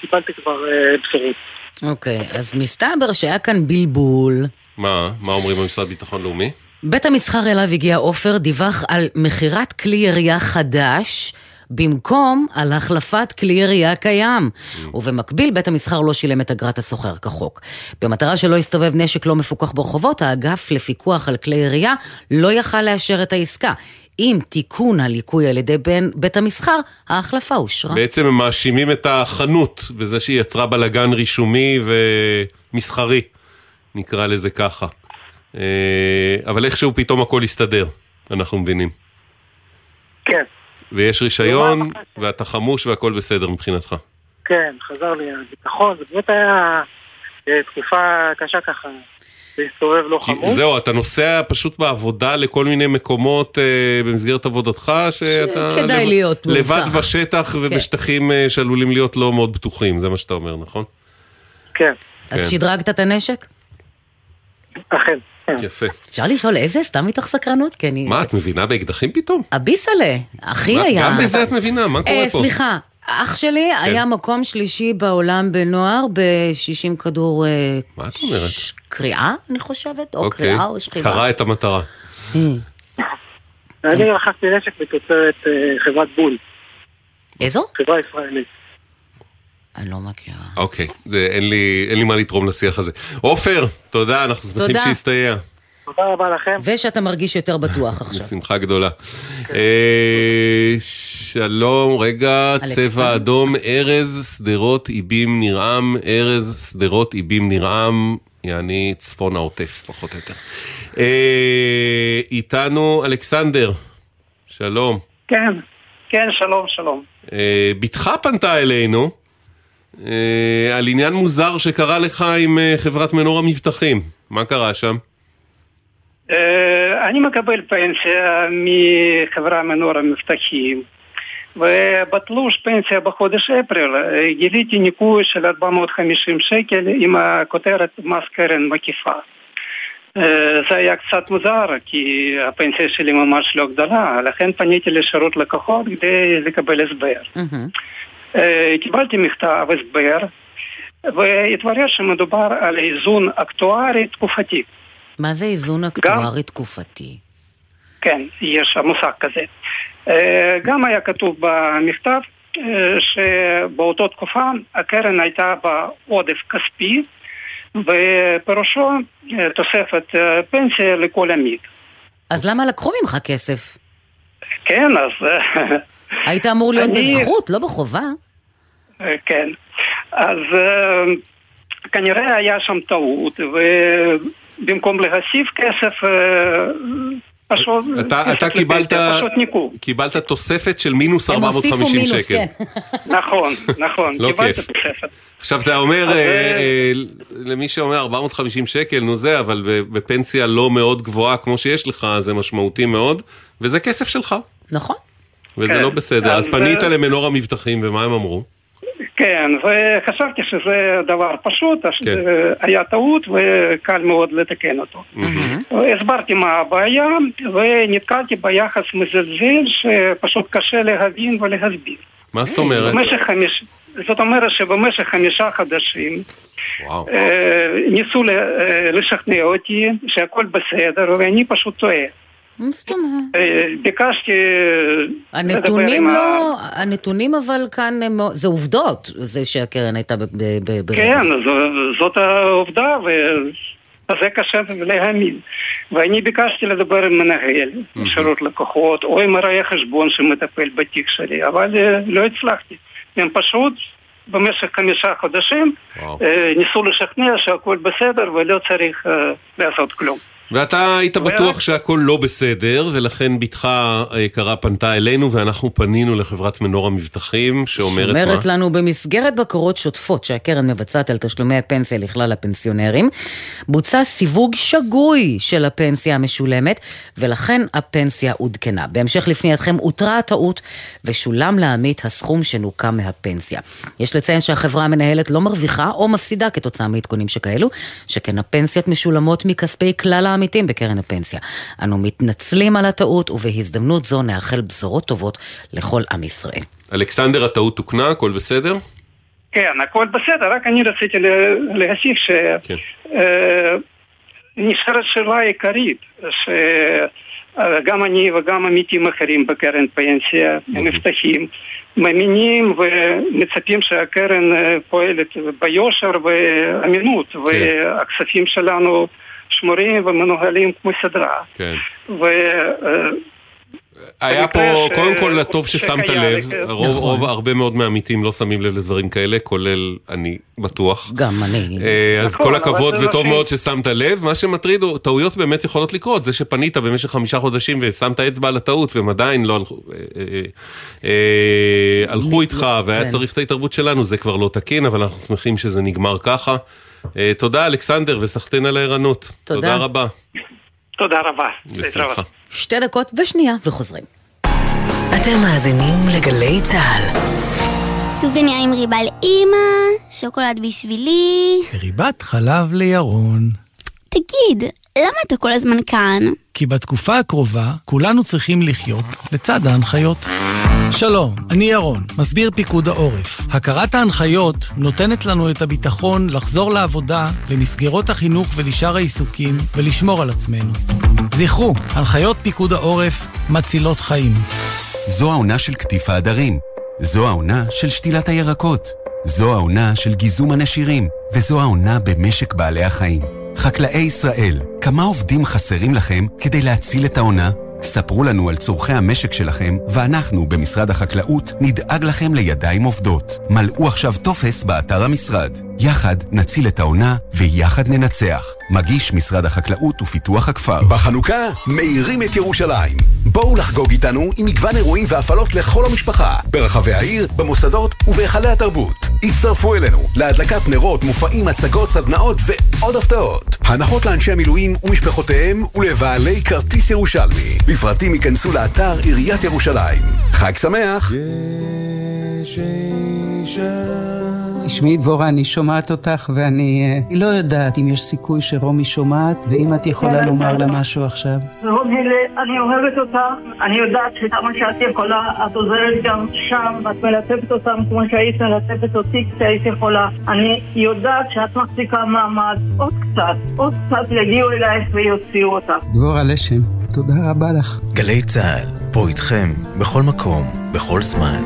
קיבלתי כבר אה, בשורות. אוקיי, אז מסתבר שהיה כאן בלבול. מה? מה אומרים במשרד לביטחון לאומי? בית המסחר אליו הגיע עופר דיווח על מכירת כלי ירייה חדש. במקום על החלפת כלי ירייה קיים. ובמקביל, בית המסחר לא שילם את אגרת הסוחר כחוק. במטרה שלא יסתובב נשק לא מפוקח ברחובות, האגף לפיקוח על כלי ירייה לא יכל לאשר את העסקה. עם תיקון הליקוי על ידי בין בית המסחר, ההחלפה אושרה. בעצם הם מאשימים את החנות בזה שהיא יצרה בלאגן רישומי ומסחרי, נקרא לזה ככה. אה, אבל איכשהו פתאום הכל הסתדר, אנחנו מבינים. כן. ויש רישיון, ואתה חמוש והכל בסדר מבחינתך. כן, חזר לי הביטחון, זה באמת היה אה, תקופה קשה ככה, להסתובב לא כי חמוש. זהו, אתה נוסע פשוט בעבודה לכל מיני מקומות אה, במסגרת עבודתך, שאתה שכדאי לב- להיות לבד מאובטח. בשטח ובשטחים אה, שעלולים להיות לא מאוד בטוחים, זה מה שאתה אומר, נכון? כן. אז כן. שדרגת את הנשק? אכן. יפה. אפשר לשאול איזה? סתם מתוך סקרנות? כי אני... מה, את מבינה באקדחים פתאום? אביסלה, אחי היה... גם בזה את מבינה? מה קורה אה, פה? סליחה, אח שלי כן. היה מקום שלישי בעולם בנוער ב-60 כדור אה, מה את אומרת? קריאה, אני חושבת, או אוקיי, קריאה או שכיבה. קרא את המטרה. אני רכשתי נשק מתוצרת אה, חברת בול. איזו? חברה ישראלית. אני לא מכירה. אוקיי, זה- אין לי מה לתרום לשיח הזה. עופר, תודה, אנחנו שמחים תודה. שהסתייע. תודה רבה לכם. ושאתה מרגיש יותר בטוח עכשיו. בשמחה גדולה. אה, שלום, רגע. צבע אדום, ארז, שדרות, איבים, נרעם, ארז, שדרות, איבים, נרעם, יעני צפון העוטף, פחות או יותר. אה, איתנו אלכסנדר, שלום. כן, כן, שלום, שלום. אה, בתך פנתה אלינו על עניין מוזר שקרה לך עם חברת מנור המבטחים. מה קרה שם? אני מקבל פנסיה מחברה מנור המבטחים, ובתלוש פנסיה בחודש אפריל גיליתי ניכוי של 450 שקל עם הכותרת מס קרן מקיפה. זה היה קצת מוזר, כי הפנסיה שלי ממש לא גדולה, לכן פניתי לשירות לקוחות כדי לקבל הסבר. אה, קיבלתי מכתב הסבר, והתברר שמדובר על איזון אקטוארי תקופתי. מה זה איזון אקטוארי תקופתי? כן, יש מושג כזה. אה, גם היה כתוב במכתב אה, שבאותה תקופה הקרן הייתה בעודף כספי ופירושו אה, תוספת פנסיה לכל עמית. אז למה לקחו ממך כסף? כן, אז... היית אמור להיות אני- בזכות, לא בחובה. כן. אז אה, כנראה היה שם טעות, ובמקום להוסיף כסף, אה, פשוט... אתה, אתה קיבלת, פשוט ניקו. קיבלת תוספת של מינוס הם הוסיפו 450 מינוס, שקל. כן. נכון, נכון, לא קיבלתי כיף. תוספת. עכשיו אתה אומר, אז, אה, אה, למי שאומר 450 שקל, נו זה, אבל ב- בפנסיה לא מאוד גבוהה כמו שיש לך, זה משמעותי מאוד, וזה כסף שלך. נכון. וזה כן. לא בסדר. אז אז, פנית למנור המבטחים, ומה הם אמרו? כן, וחשבתי שזה דבר פשוט, כן. שזה היה טעות וקל מאוד לתקן אותו. הסברתי מה הבעיה, ונתקלתי ביחס מזלזל שפשוט קשה להבין ולהסביר. מה זאת אומרת? חמיש... זאת אומרת שבמשך חמישה חודשים וואו. אה, ניסו אה, לשכנע אותי שהכל בסדר, ואני פשוט טועה. מה זאת אומרת? אה, ביקשתי... לדבר הנתונים לא, הנתונים אבל כאן הם, זה עובדות, זה שהקרן הייתה ב- ב- ב- ברווח. כן, זאת העובדה, וזה קשה להאמין. ואני ביקשתי לדבר עם מנהל, שירות לקוחות, או עם רואה חשבון שמטפל בתיק שלי, אבל אה, לא הצלחתי. הם פשוט במשך חמישה חודשים אה, ניסו לשכנע שהכל בסדר ולא צריך אה, לעשות כלום. ואתה היית בטוח שהכל לא בסדר, ולכן בתך היקרה פנתה אלינו, ואנחנו פנינו לחברת מנור המבטחים, שאומרת מה? אומרת לנו במסגרת בקרות שוטפות שהקרן מבצעת על תשלומי הפנסיה לכלל הפנסיונרים, בוצע סיווג שגוי של הפנסיה המשולמת, ולכן הפנסיה עודכנה. בהמשך לפנייתכם אותרה הטעות, ושולם לעמית הסכום שנוכה מהפנסיה. יש לציין שהחברה המנהלת לא מרוויחה או מפסידה כתוצאה מעדכונים שכאלו, שכן הפנסיות משולמות מכספי כלל העמיתים בקרן הפנסיה. אנו מתנצלים על הטעות, ובהזדמנות זו נאחל בשורות טובות לכל עם ישראל. אלכסנדר, הטעות תוקנה, הכל בסדר? כן, הכל בסדר, רק אני רציתי להוסיף ש... כן. אה, נשארת שאלה עיקרית, שגם אני וגם עמיתים אחרים בקרן פנסיה, מבטחים, מאמינים ומצפים שהקרן אה, פועלת ביושר ואמינות, והכספים שלנו שמורים ומנוהלים כמו סדרה. כן. ו... אה, היה פה, ש- קודם כל, לטוב ששמת לב, כן. רוב, נכון. רוב, הרבה מאוד מהעמיתים לא שמים לב לדברים כאלה, כולל אני בטוח. גם אני. אה, אז נכון, כל הכבוד וטוב מאוד ששמת לב. מה שמטריד, הוא- טעויות באמת יכולות לקרות. זה שפנית במשך חמישה חודשים ושמת אצבע על הטעות והם עדיין לא הלכו, אה, אה, אה, הלכו איתך והיה כן. צריך את ההתערבות שלנו, זה כבר לא תקין, אבל אנחנו שמחים שזה נגמר ככה. אה, תודה אלכסנדר וסחטיין על הערנות. תודה. תודה רבה. תודה רבה. בשמחה. שתי דקות ושנייה וחוזרים. אתם מאזינים לגלי צה"ל. סופגניה עם ריבה לאימא, שוקולד בשבילי. ריבת חלב לירון. תגיד, למה אתה כל הזמן כאן? כי בתקופה הקרובה כולנו צריכים לחיות לצד ההנחיות. שלום, אני ירון, מסביר פיקוד העורף. הכרת ההנחיות נותנת לנו את הביטחון לחזור לעבודה, למסגרות החינוך ולשאר העיסוקים, ולשמור על עצמנו. זכרו, הנחיות פיקוד העורף מצילות חיים. זו העונה של קטיף העדרים. זו העונה של שתילת הירקות. זו העונה של גיזום הנשירים. וזו העונה במשק בעלי החיים. חקלאי ישראל, כמה עובדים חסרים לכם כדי להציל את העונה? ספרו לנו על צורכי המשק שלכם, ואנחנו במשרד החקלאות נדאג לכם לידיים עובדות. מלאו עכשיו טופס באתר המשרד. יחד נציל את העונה ויחד ננצח. מגיש משרד החקלאות ופיתוח הכפר. בחנוכה מאירים את ירושלים. בואו לחגוג איתנו עם מגוון אירועים והפעלות לכל המשפחה, ברחבי העיר, במוסדות ובהיכלי התרבות. הצטרפו אלינו להדלקת נרות, מופעים, הצגות, סדנאות ועוד הפתעות. הנחות לאנשי המילואים ומשפחותיהם ולבעלי כרטיס ירושלמי. בפרטים ייכנסו לאתר עיריית ירושלים. חג שמח! תשמעי דבורה, אני שומעת אותך ואני אה, לא יודעת אם יש סיכוי שרומי שומעת ואם את יכולה לומר לה משהו עכשיו. רומי, אני אוהבת אותך, אני יודעת שכמה שאת יכולה, את עוזרת גם שם, את מלטפת אותם כמו שהיית מלטפת אותי כשהיית יכולה. אני יודעת שאת מחזיקה מעמד, עוד קצת, עוד קצת יגיעו אלייך ויוציאו אותך. דבורה לשם, תודה רבה לך. גלי צה"ל, פה איתכם, בכל מקום, בכל זמן.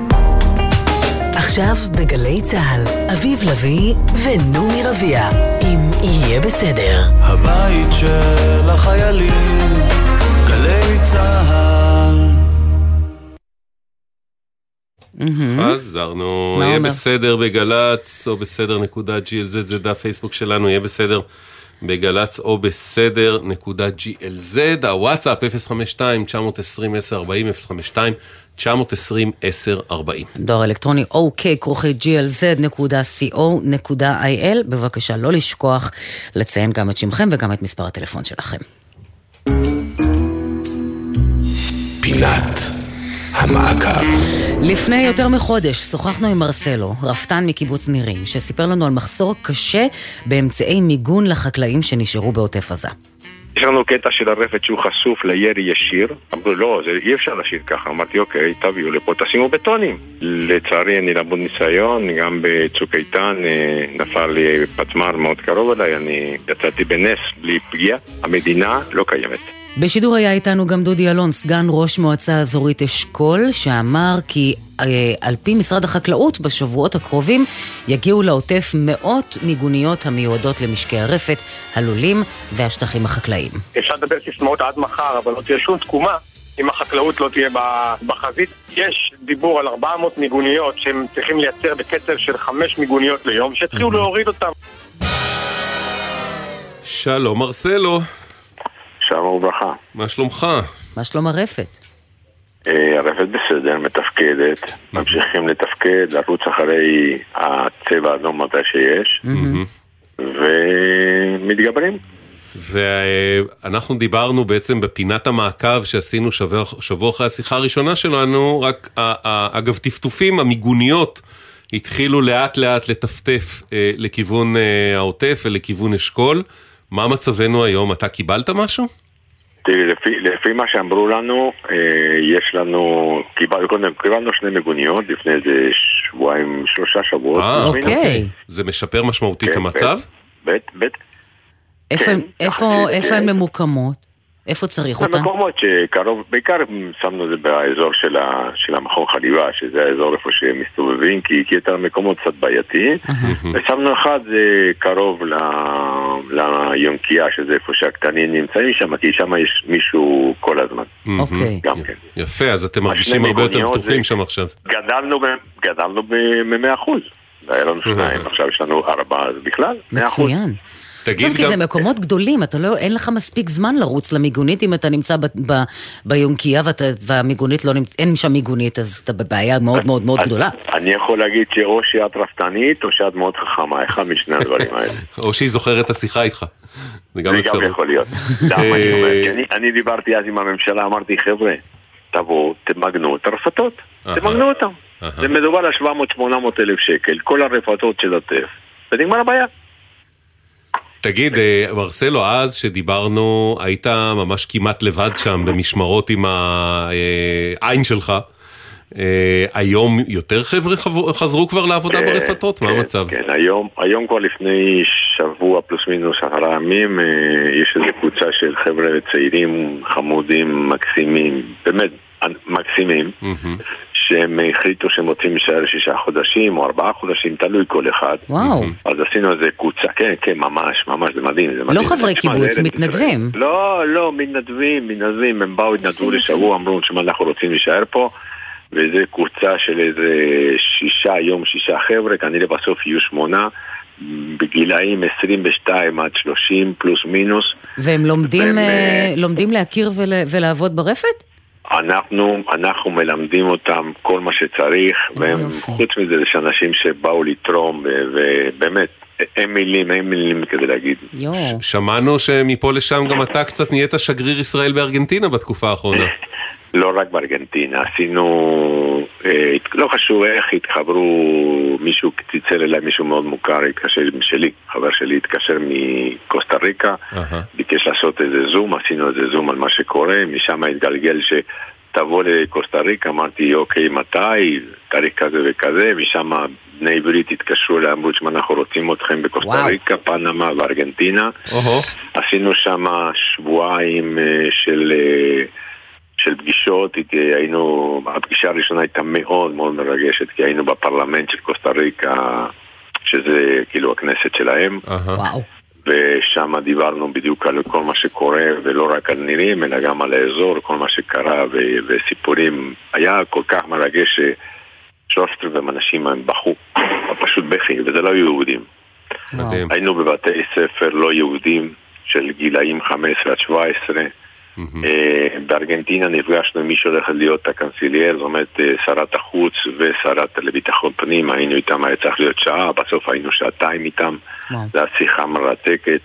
עכשיו בגלי צה"ל, אביב לביא ונעמי רביע, אם יהיה בסדר. הבית של החיילים, גלי צה"ל. חזרנו, יהיה בסדר בגל"צ או בסדר נקודה glz, זה דף פייסבוק שלנו, יהיה בסדר בגל"צ או בסדר נקודה glz, הוואטסאפ 052-920-1040, 052-920-1040. דואר אלקטרוני אוקיי, כרוכי glz.co.il, בבקשה לא לשכוח לציין גם את שמכם וגם את מספר הטלפון שלכם. פינת המעקב. לפני יותר מחודש שוחחנו עם מרסלו, רפתן מקיבוץ נירים, שסיפר לנו על מחסור קשה באמצעי מיגון לחקלאים שנשארו בעוטף עזה. יש לנו קטע של הרפת שהוא חשוף לירי ישיר. אמרו, לא, זה אי אפשר להשאיר ככה. אמרתי, אוקיי, תביאו לפה, תשימו בטונים. לצערי, אני למוד ניסיון, גם בצוק איתן אה, נפל לי פצמ"ר מאוד קרוב אליי, אני יצאתי בנס בלי פגיעה. המדינה לא קיימת. בשידור היה איתנו גם דודי אלון, סגן ראש מועצה אזורית אשכול, שאמר כי אה, על פי משרד החקלאות, בשבועות הקרובים יגיעו לעוטף מאות מיגוניות המיועדות למשקי הרפת, הלולים והשטחים החקלאיים. אפשר לדבר סיסמאות עד מחר, אבל לא תהיה שום תקומה. אם החקלאות לא תהיה בחזית, יש דיבור על 400 מיגוניות שהם צריכים לייצר בקצב של 5 מיגוניות ליום, שיתחילו להוריד אותם. שלום מרסלו. שלום וברכה. מה שלומך? מה שלום הרפת? אה, הרפת בסדר, מתפקדת, ממשיכים לתפקד, לרוץ אחרי הצבע האדום מתי שיש, ומתגברים. ואנחנו דיברנו בעצם בפינת המעקב שעשינו שבוע, שבוע אחרי השיחה הראשונה שלנו, רק אגב טפטופים, המיגוניות התחילו לאט לאט לטפטף אה, לכיוון אה, העוטף ולכיוון אשכול. מה מצבנו היום? אתה קיבלת משהו? תראי, לפי, לפי מה שאמרו לנו, אה, יש לנו, קיבל, קודם קיבלנו שני מיגוניות לפני איזה שבועיים, שלושה שבועות. אה, אוקיי. זה משפר משמעותית את המצב? בית, בית. איפה, כן, הן- איפה, איפה הן ממוקמות? איפה צריך אותן? במקומות שקרוב, בעיקר שמנו את זה באזור של, ה, של המכון חליבה, שזה האזור איפה שהם מסתובבים, כי, כי את המקומות קצת בעייתי. ושמנו אחד זה קרוב ל, ליונקייה, שזה איפה שהקטנים נמצאים שם, כי שם יש מישהו כל הזמן. אוקיי. גם כן. יפה, אז אתם מרגישים הרבה יותר זה- שם עכשיו. גדלנו, ב- גדלנו ב-100 אחוז. היה לנו שניים, עכשיו יש לנו ארבעה, אז בכלל, 100 אחוז. מצוין. תגיד טוב, כי זה מקומות גדולים, אתה לא, אין לך מספיק זמן לרוץ למיגונית אם אתה נמצא ב, ב, ביונקייה ואתה, והמיגונית לא נמצא, אין שם מיגונית, אז אתה בבעיה מאוד מאוד מאוד גדולה. אני יכול להגיד שאו שאת רפתנית או שאת מאוד חכמה, אחד משני הדברים האלה. או שהיא זוכרת את השיחה איתך. זה גם. גם יכול להיות. סתם אני דיברתי אז עם הממשלה, אמרתי, חבר'ה, תבואו, תמגנו את הרפתות, תמגנו אותם. זה מדובר על 700-800 אלף שקל, כל הרפתות של הטף, ונגמר הבעיה. תגיד, אה, מרסלו, אז שדיברנו, היית ממש כמעט לבד שם במשמרות עם העין שלך. אה, היום יותר חבר'ה חב- חזרו כבר לעבודה ברפתות? מה כן, המצב? כן, היום, היום כבר לפני שבוע פלוס מינוס עשרה ימים, אה, יש איזו קבוצה של חבר'ה צעירים, חמודים, מקסימים, באמת מקסימים, שהם החליטו שהם רוצים להישאר שישה חודשים או ארבעה חודשים, תלוי כל אחד. וואו. אז עשינו איזה קבוצה, כן, כן, ממש, ממש, זה מדהים. זה מדהים. לא חברי קיבוץ, מתנדבים. לא, לא, מתנדבים, מתנדבים, הם באו, התנדבו. לשבוע, אמרו, תשמע, אנחנו רוצים להישאר פה. וזה קבוצה של איזה שישה, היום שישה חבר'ה, כנראה בסוף יהיו שמונה, בגילאים 22 עד 30 פלוס מינוס. והם לומדים, והם, אה, לומדים להכיר ול- ולעבוד ברפת? אנחנו, אנחנו מלמדים אותם כל מה שצריך, והם, חוץ מזה, יש אנשים שבאו לתרום, ובאמת, אין מילים, אין מילים כדי להגיד. שמענו שמפה לשם גם אתה קצת נהיית שגריר ישראל בארגנטינה בתקופה האחרונה. לא רק בארגנטינה, עשינו, אה, לא חשוב איך התחברו, מישהו צלצל אליי, מישהו מאוד מוכר, התקשר שלי, חבר שלי התקשר מקוסטה ריקה, ביקש לעשות איזה זום, עשינו איזה זום על מה שקורה, משם התגלגל שתבוא לקוסטה ריקה, אמרתי אוקיי מתי, תאריך כזה וכזה, משם בני ברית התקשרו אליי, אמרו שמע אנחנו רוצים אתכם בקוסטה. ריקה, פנמה וארגנטינה, עשינו שם שבועיים אה, של... אה, של פגישות, איתי, היינו, הפגישה הראשונה הייתה מאוד מאוד מרגשת, כי היינו בפרלמנט של קוסטה ריקה, שזה כאילו הכנסת שלהם. וואו. ושם דיברנו בדיוק על כל מה שקורה, ולא רק על נירים, אלא גם על האזור, כל מה שקרה, ו- וסיפורים. היה כל כך מרגש ששלושת רבעי מהאנשים הם בכו, פשוט בכי, וזה לא יהודים. מדהים. היינו בבתי ספר לא יהודים של גילאים 15 עד 17. אה, בארגנטינה נפגשנו עם מי שהולך להיות הקנסיליאר, זאת אומרת אה, שרת החוץ ושרת לביטחון פנים, היינו איתם, היה צריך להיות שעה, בסוף היינו שעתיים איתם, זו הייתה שיחה מרתקת.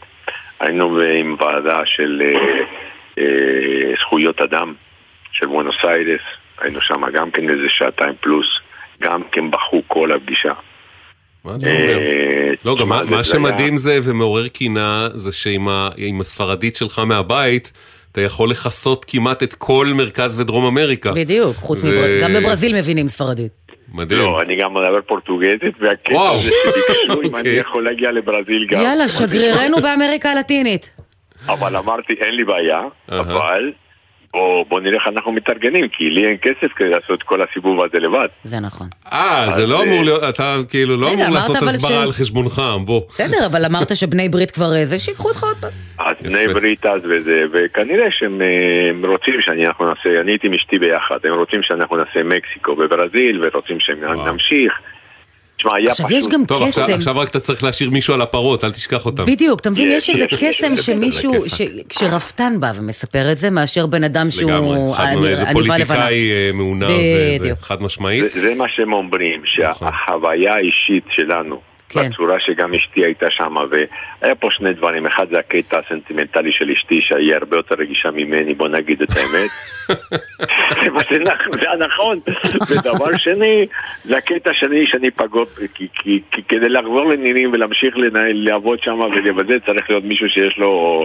היינו עם ועדה של אה, זכויות אדם של בואנוס איירס, היינו שם גם כן איזה שעתיים פלוס, גם כן בכו כל הפגישה. מה אתה אומר? לא, גם מה- שמדהים זה ומעורר קינה, זה שעם הספרדית שלך מהבית, אתה יכול לכסות כמעט את כל מרכז ודרום אמריקה. בדיוק, חוץ ו- מברזיל, גם בברזיל מבינים ספרדית. מדהים. לא, אני גם מדבר פורטוגזית, והקטע וואו. זה שביקשו אם אני אוקיי. יכול להגיע לברזיל גם. יאללה, שגרירנו באמריקה הלטינית. אבל אמרתי, אין לי בעיה, אבל בוא, בוא נראה איך אנחנו מתארגנים, כי לי אין כסף כדי לעשות את כל הסיבוב הזה לבד. זה נכון. אה, זה לא אה, אמור להיות, אתה כאילו לא אמור אמרת לעשות אבל הסברה ש- על חשבונך, בוא. בסדר, אבל אמרת שבני ברית כבר אה, זה, שיקחו אותך עוד פעם. אז בני ברית אז וזה, וכנראה שהם אה, רוצים שאנחנו נעשה, אני הייתי עם אשתי ביחד, הם רוצים שאנחנו נעשה מקסיקו וברזיל, ורוצים שנמשיך. תשמע, היה עכשיו, פשוט... יש גם טוב, עכשיו- קסם. עכשיו רק אתה צריך להשאיר מישהו על הפרות, אל תשכח אותם. בדיוק, אתה מבין, יש איזה יש, קסם יש, שמישהו, ש- כשרפתן בא ומספר את זה, מאשר בן אדם שהוא לגמרי, חד עני- משמעית, זה. פוליטיקאי אה, בדיוק. חד משמעית. זה, זה מה שהם אומרים, שהחוויה האישית שלנו, כן. בצורה שגם אשתי הייתה שם, והיה פה שני דברים, אחד זה הקטע הסנטימנטלי של אשתי, שהיא הרבה יותר רגישה ממני, בוא נגיד את האמת. זה הנכון. ודבר שני, זה הקטע שני שאני פגות, כי, כי, כי כדי לחזור לנינים ולהמשיך לנהל, לעבוד שם ולבזה, צריך להיות מישהו שיש לו...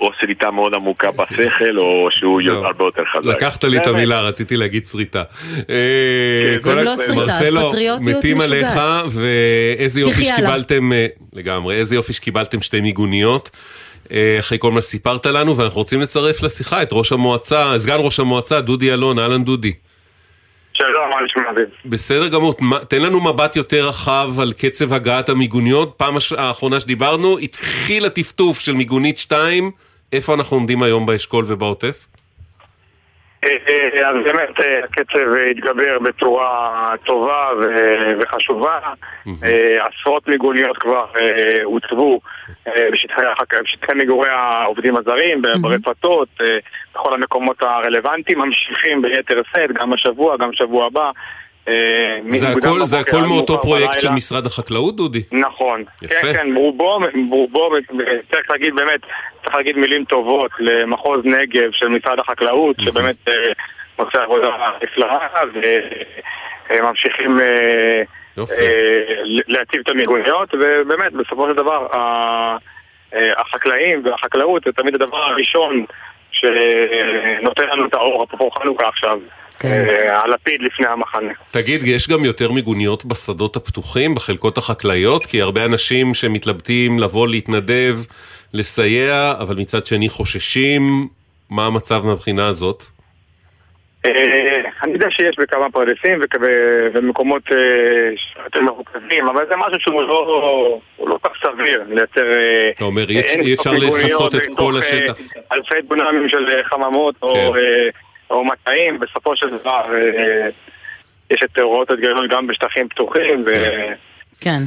או שריטה מאוד עמוקה בשכל, או שהוא זהו. הרבה יותר חזק. לקחת לי את. המילה, רציתי להגיד שריטה. אה, כל ואם ה- לא שריטה, אז מרסלו, פטריוטיות מתים. עליך, ואיזה יופי. שקיבלתם, אה, לגמרי, איזה יופי שקיבלתם שתי מיגוניות. אה, אחרי כל מה שסיפרת לנו, ואנחנו רוצים לצרף לשיחה את ראש המועצה, סגן ראש המועצה, דודי אלון, אהלן דודי. שלום, מה נשמע אביב? בסדר גמור, תן לנו מבט יותר רחב על קצב הגעת המיגוניות. פעם האחרונה שדיברנו, התחיל הטפטוף של מיגונית 2, איפה אנחנו עומדים היום באשכול ובעוטף? אה, אה, אז באמת אה, הקצב אה, התגבר בצורה טובה וחשובה. אה, עשרות מיגוניות כבר אה, הוצבו אה, בשטחי מגורי העובדים הזרים, ברפתות, אה, בכל המקומות הרלוונטיים, ממשיכים ביתר שאת, גם השבוע, גם שבוע הבא. אה, זה הכל, זה הכל מאותו פרויקט. של משרד החקלאות, דודי? נכון. יפה. כן, כן, רובו, רובו, צריך להגיד באמת, צריך להגיד מילים טובות למחוז נגב של משרד החקלאות, שבאמת אה, עושה עבודה נפלאה, וממשיכים אה, להציב את המיגוניות, ובאמת, בסופו של דבר, החקלאים והחקלאות זה תמיד הדבר הראשון שנותן לנו את האור, אפרופו חנוכה עכשיו. כן. אה, הלפיד לפני המחנה. תגיד, יש גם יותר מיגוניות בשדות הפתוחים, בחלקות החקלאיות? כי הרבה אנשים שמתלבטים לבוא להתנדב, לסייע, אבל מצד שני חוששים. מה המצב מהבחינה הזאת? אה, אני יודע שיש בכמה פרדסים וכ- ומקומות אה, יותר מרוכזים, אבל זה משהו שהוא לא הוא לא כל כך סביר לייצר... אתה אומר, אי אפשר- לכסות את כל השטח. אלפי דונמים של חממות או, כן. או מטעים, בסופו של דבר אה, יש את הוראות ההתגייסות גם בשטחים פתוחים ו... כן.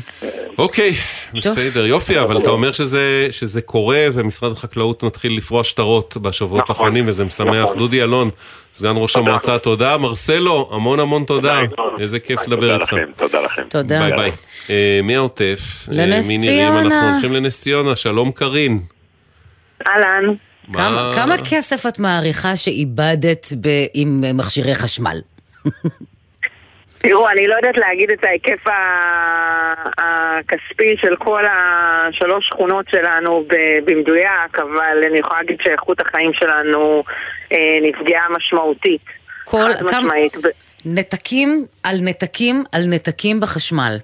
אוקיי, בסדר, יופי, אבל אתה אומר שזה, שזה קורה ומשרד החקלאות מתחיל לפרוע שטרות בשבועות נכון, האחרונים וזה משמח. נכון. דודי אלון, סגן ראש המועצה, תודה. מרסלו, המון המון תודה. איזה כיף לדבר איתך. תודה לכם. תודה. ביי ביי. אה, מי העוטף? אה, לנס מי נראים? אנחנו ציונה. הולכים לנס ציונה, שלום קארין. אהלן. כמה- כמה כסף את מעריכה שאיבדת ב- עם מכשירי חשמל? תראו, אני לא יודעת להגיד את ההיקף הכספי של כל השלוש שכונות שלנו במדויק, אבל אני יכולה להגיד שאיכות החיים שלנו אה, נפגעה משמעותית. כל, חד כמה, משמעית. נתקים על נתקים על נתקים בחשמל.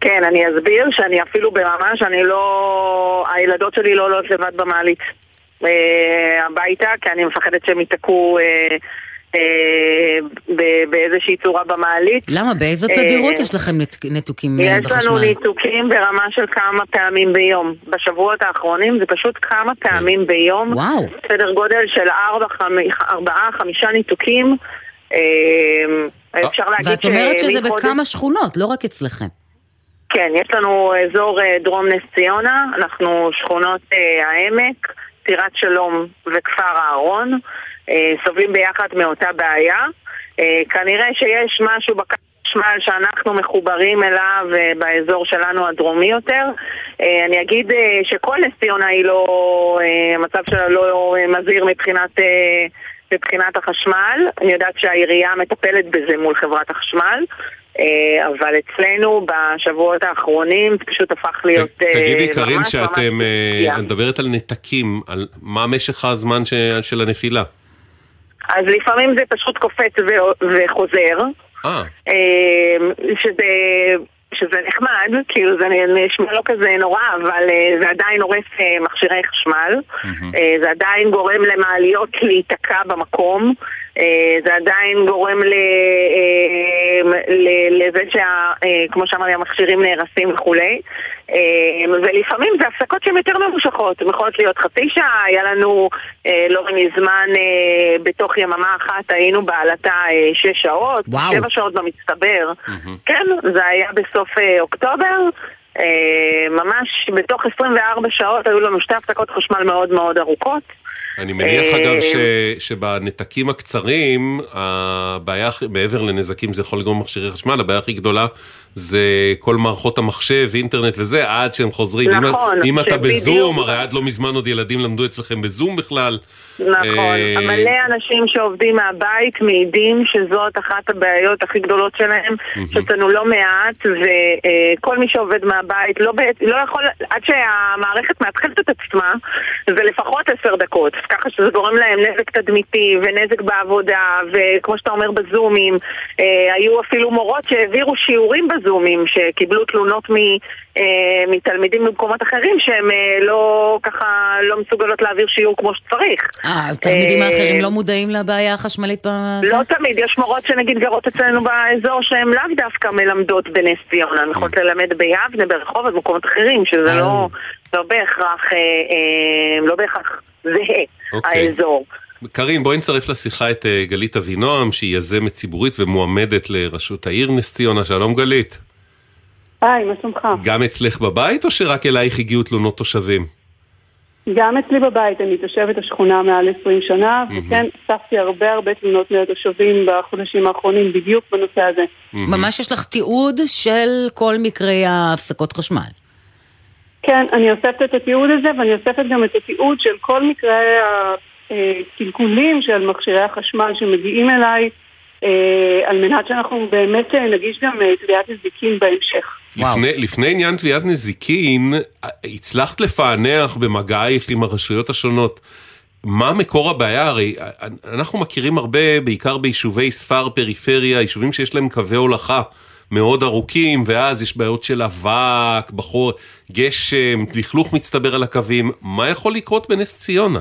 כן, אני אסביר שאני אפילו ברמה שאני לא... הילדות שלי לא עולות לבד במעלית אה, הביתה, כי אני מפחדת שהם ייתקעו אה, אה, באיזושהי צורה במעלית. למה? באיזו תדירות יש לכם ניתוקים אה, יש לנו בחשמל? ניתוקים ברמה של כמה פעמים ביום. בשבועות האחרונים זה פשוט כמה פעמים ביום. וואו. סדר גודל של ארבע, חמ- ארבעה, חמישה ניתוקים. אפשר להגיד ואת אומרת שזה בכמה שכונות, לא רק אצלכם. כן, יש לנו אזור דרום נס ציונה, אנחנו שכונות העמק, טירת שלום וכפר אהרון, אה, סובלים ביחד מאותה בעיה. אה, כנראה שיש משהו בחשמל שאנחנו מחוברים אליו אה, באזור שלנו הדרומי יותר. אני אגיד שכל נס ציונה היא לא, המצב שלה לא מזהיר מבחינת... מבחינת החשמל, אני יודעת שהעירייה מטפלת בזה מול חברת החשמל, אבל אצלנו בשבועות האחרונים זה פשוט הפך להיות אה, תגידי, ממש ממש שאתם, אה, פגיעה. את מדברת על נתקים, על מה משך הזמן ש- של הנפילה? אז לפעמים זה פשוט קופץ ו- וחוזר, אה, אה, שזה, שזה נחמד, כאילו זה נשמע לא כזה נורא, אבל אה, זה עדיין הורס אה, מכשירי חשמל, אה, זה עדיין גורם למעליות להיתקע במקום, אה, זה עדיין גורם אה, לזה שכמו שאמרתי המכשירים נהרסים וכולי. אה, ולפעמים זה הפסקות שהן יותר ממושכות, הן יכולות להיות חצי שעה, היה לנו אה, לא מזמן אה, בתוך יממה אחת היינו בעלתה אה, שש שעות, וואו. שבע שעות במצטבר, כן, זה היה בסוף אה, אוקטובר, אה, ממש בתוך 24 שעות היו לנו שתי הפסקות חשמל מאוד מאוד ארוכות. אני מניח אה, אגב ש, שבנתקים הקצרים, הבעיה, מעבר לנזקים זה יכול לגרום מכשירי חשמל, הבעיה הכי גדולה זה כל מערכות המחשב, אינטרנט וזה, עד שהם חוזרים. אם- נכון, אם אתה שבדיוק- בזום, הרי עד לא מזמן עוד ילדים למדו אצלכם בזום בכלל. נכון, אה, מלא אנשים שעובדים מהבית מעידים שזאת אחת הבעיות הכי גדולות שלהם, שיש לנו לא מעט, וכל מי שעובד מהבית לא, לא יכול, עד שהמערכת מאתחלת את עצמה, זה לפחות עשר דקות, ככה שזה גורם להם נזק תדמיתי ונזק בעבודה, וכמו שאתה אומר בזומים, אה, היו אפילו מורות שהעבירו שיעורים בזומים, שקיבלו תלונות מ... אה, מתלמידים במקומות אחרים שהם אה, לא ככה לא מסוגלות להעביר שיעור כמו שצריך. אה, התלמידים אה, האחרים לא מודעים לבעיה החשמלית בזה? לא תמיד, יש מורות שנגיד גרות אצלנו באזור שהן לאו דווקא מלמדות בנס ציונה, הן יכולות ללמד ביבנה, ברחוב, במקומות אחרים, שזה לא, לא בהכרח, אה, אה, לא בהכרח זהה, אוקיי. האזור. קארין, בואי נצרף לשיחה את אה, גלית אבינועם, שהיא יזמת ציבורית ומועמדת לראשות העיר נס ציונה. שלום גלית. היי, מה שלומך? גם אצלך בבית או שרק אלייך הגיעו תלונות תושבים? גם אצלי בבית, אני תושבת השכונה מעל 20 שנה, וכן, אספתי הרבה הרבה תלונות מהתושבים בחודשים האחרונים בדיוק בנושא הזה. ממש יש לך תיעוד של כל מקרי ההפסקות חשמל. כן, אני אוספת את התיעוד הזה, ואני אוספת גם את התיעוד של כל מקרי הקלקולים של מכשירי החשמל שמגיעים אליי, אה, על מנת שאנחנו באמת אה, נגיש גם אה, תביעת נזיקין בהמשך. לפני, לפני עניין תביעת נזיקין, הצלחת לפענח במגעייך עם הרשויות השונות מה מקור הבעיה? הרי אנחנו מכירים הרבה, בעיקר ביישובי ספר, פריפריה, יישובים שיש להם קווי הולכה. מאוד ארוכים, ואז יש בעיות של אבק, בחור, גשם, לכלוך מצטבר על הקווים. מה יכול לקרות בנס ציונה?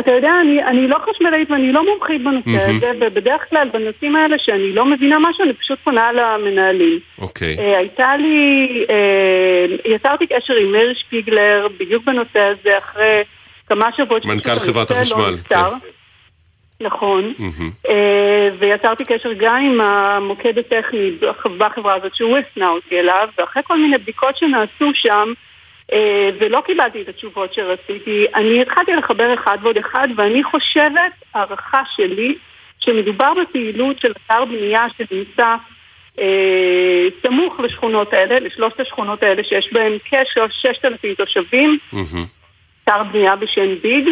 אתה יודע, אני, אני לא חשמלאית ואני לא מומחית בנושא הזה, ובדרך כלל בנושאים האלה שאני לא מבינה משהו, אני פשוט פונה למנהלים. אוקיי. אה, הייתה לי, אה, יצרתי קשר עם מאיר שפיגלר בדיוק בנושא הזה אחרי כמה שבועות. מנכ"ל חברת החשמל. כן. נכון, אה, ויצרתי קשר גם עם המוקד הטכני בחברה הזאת שהוא הפנה אותי אליו, ואחרי כל מיני בדיקות שנעשו שם, אה, ולא קיבלתי את התשובות שרציתי, אני התחלתי לחבר אחד ועוד אחד, ואני חושבת, הערכה שלי, שמדובר בפעילות של אתר בנייה שנמצא אה, סמוך לשכונות האלה, לשלושת השכונות האלה שיש בהן כ-6,000 תושבים, אתר בנייה בשם ביג.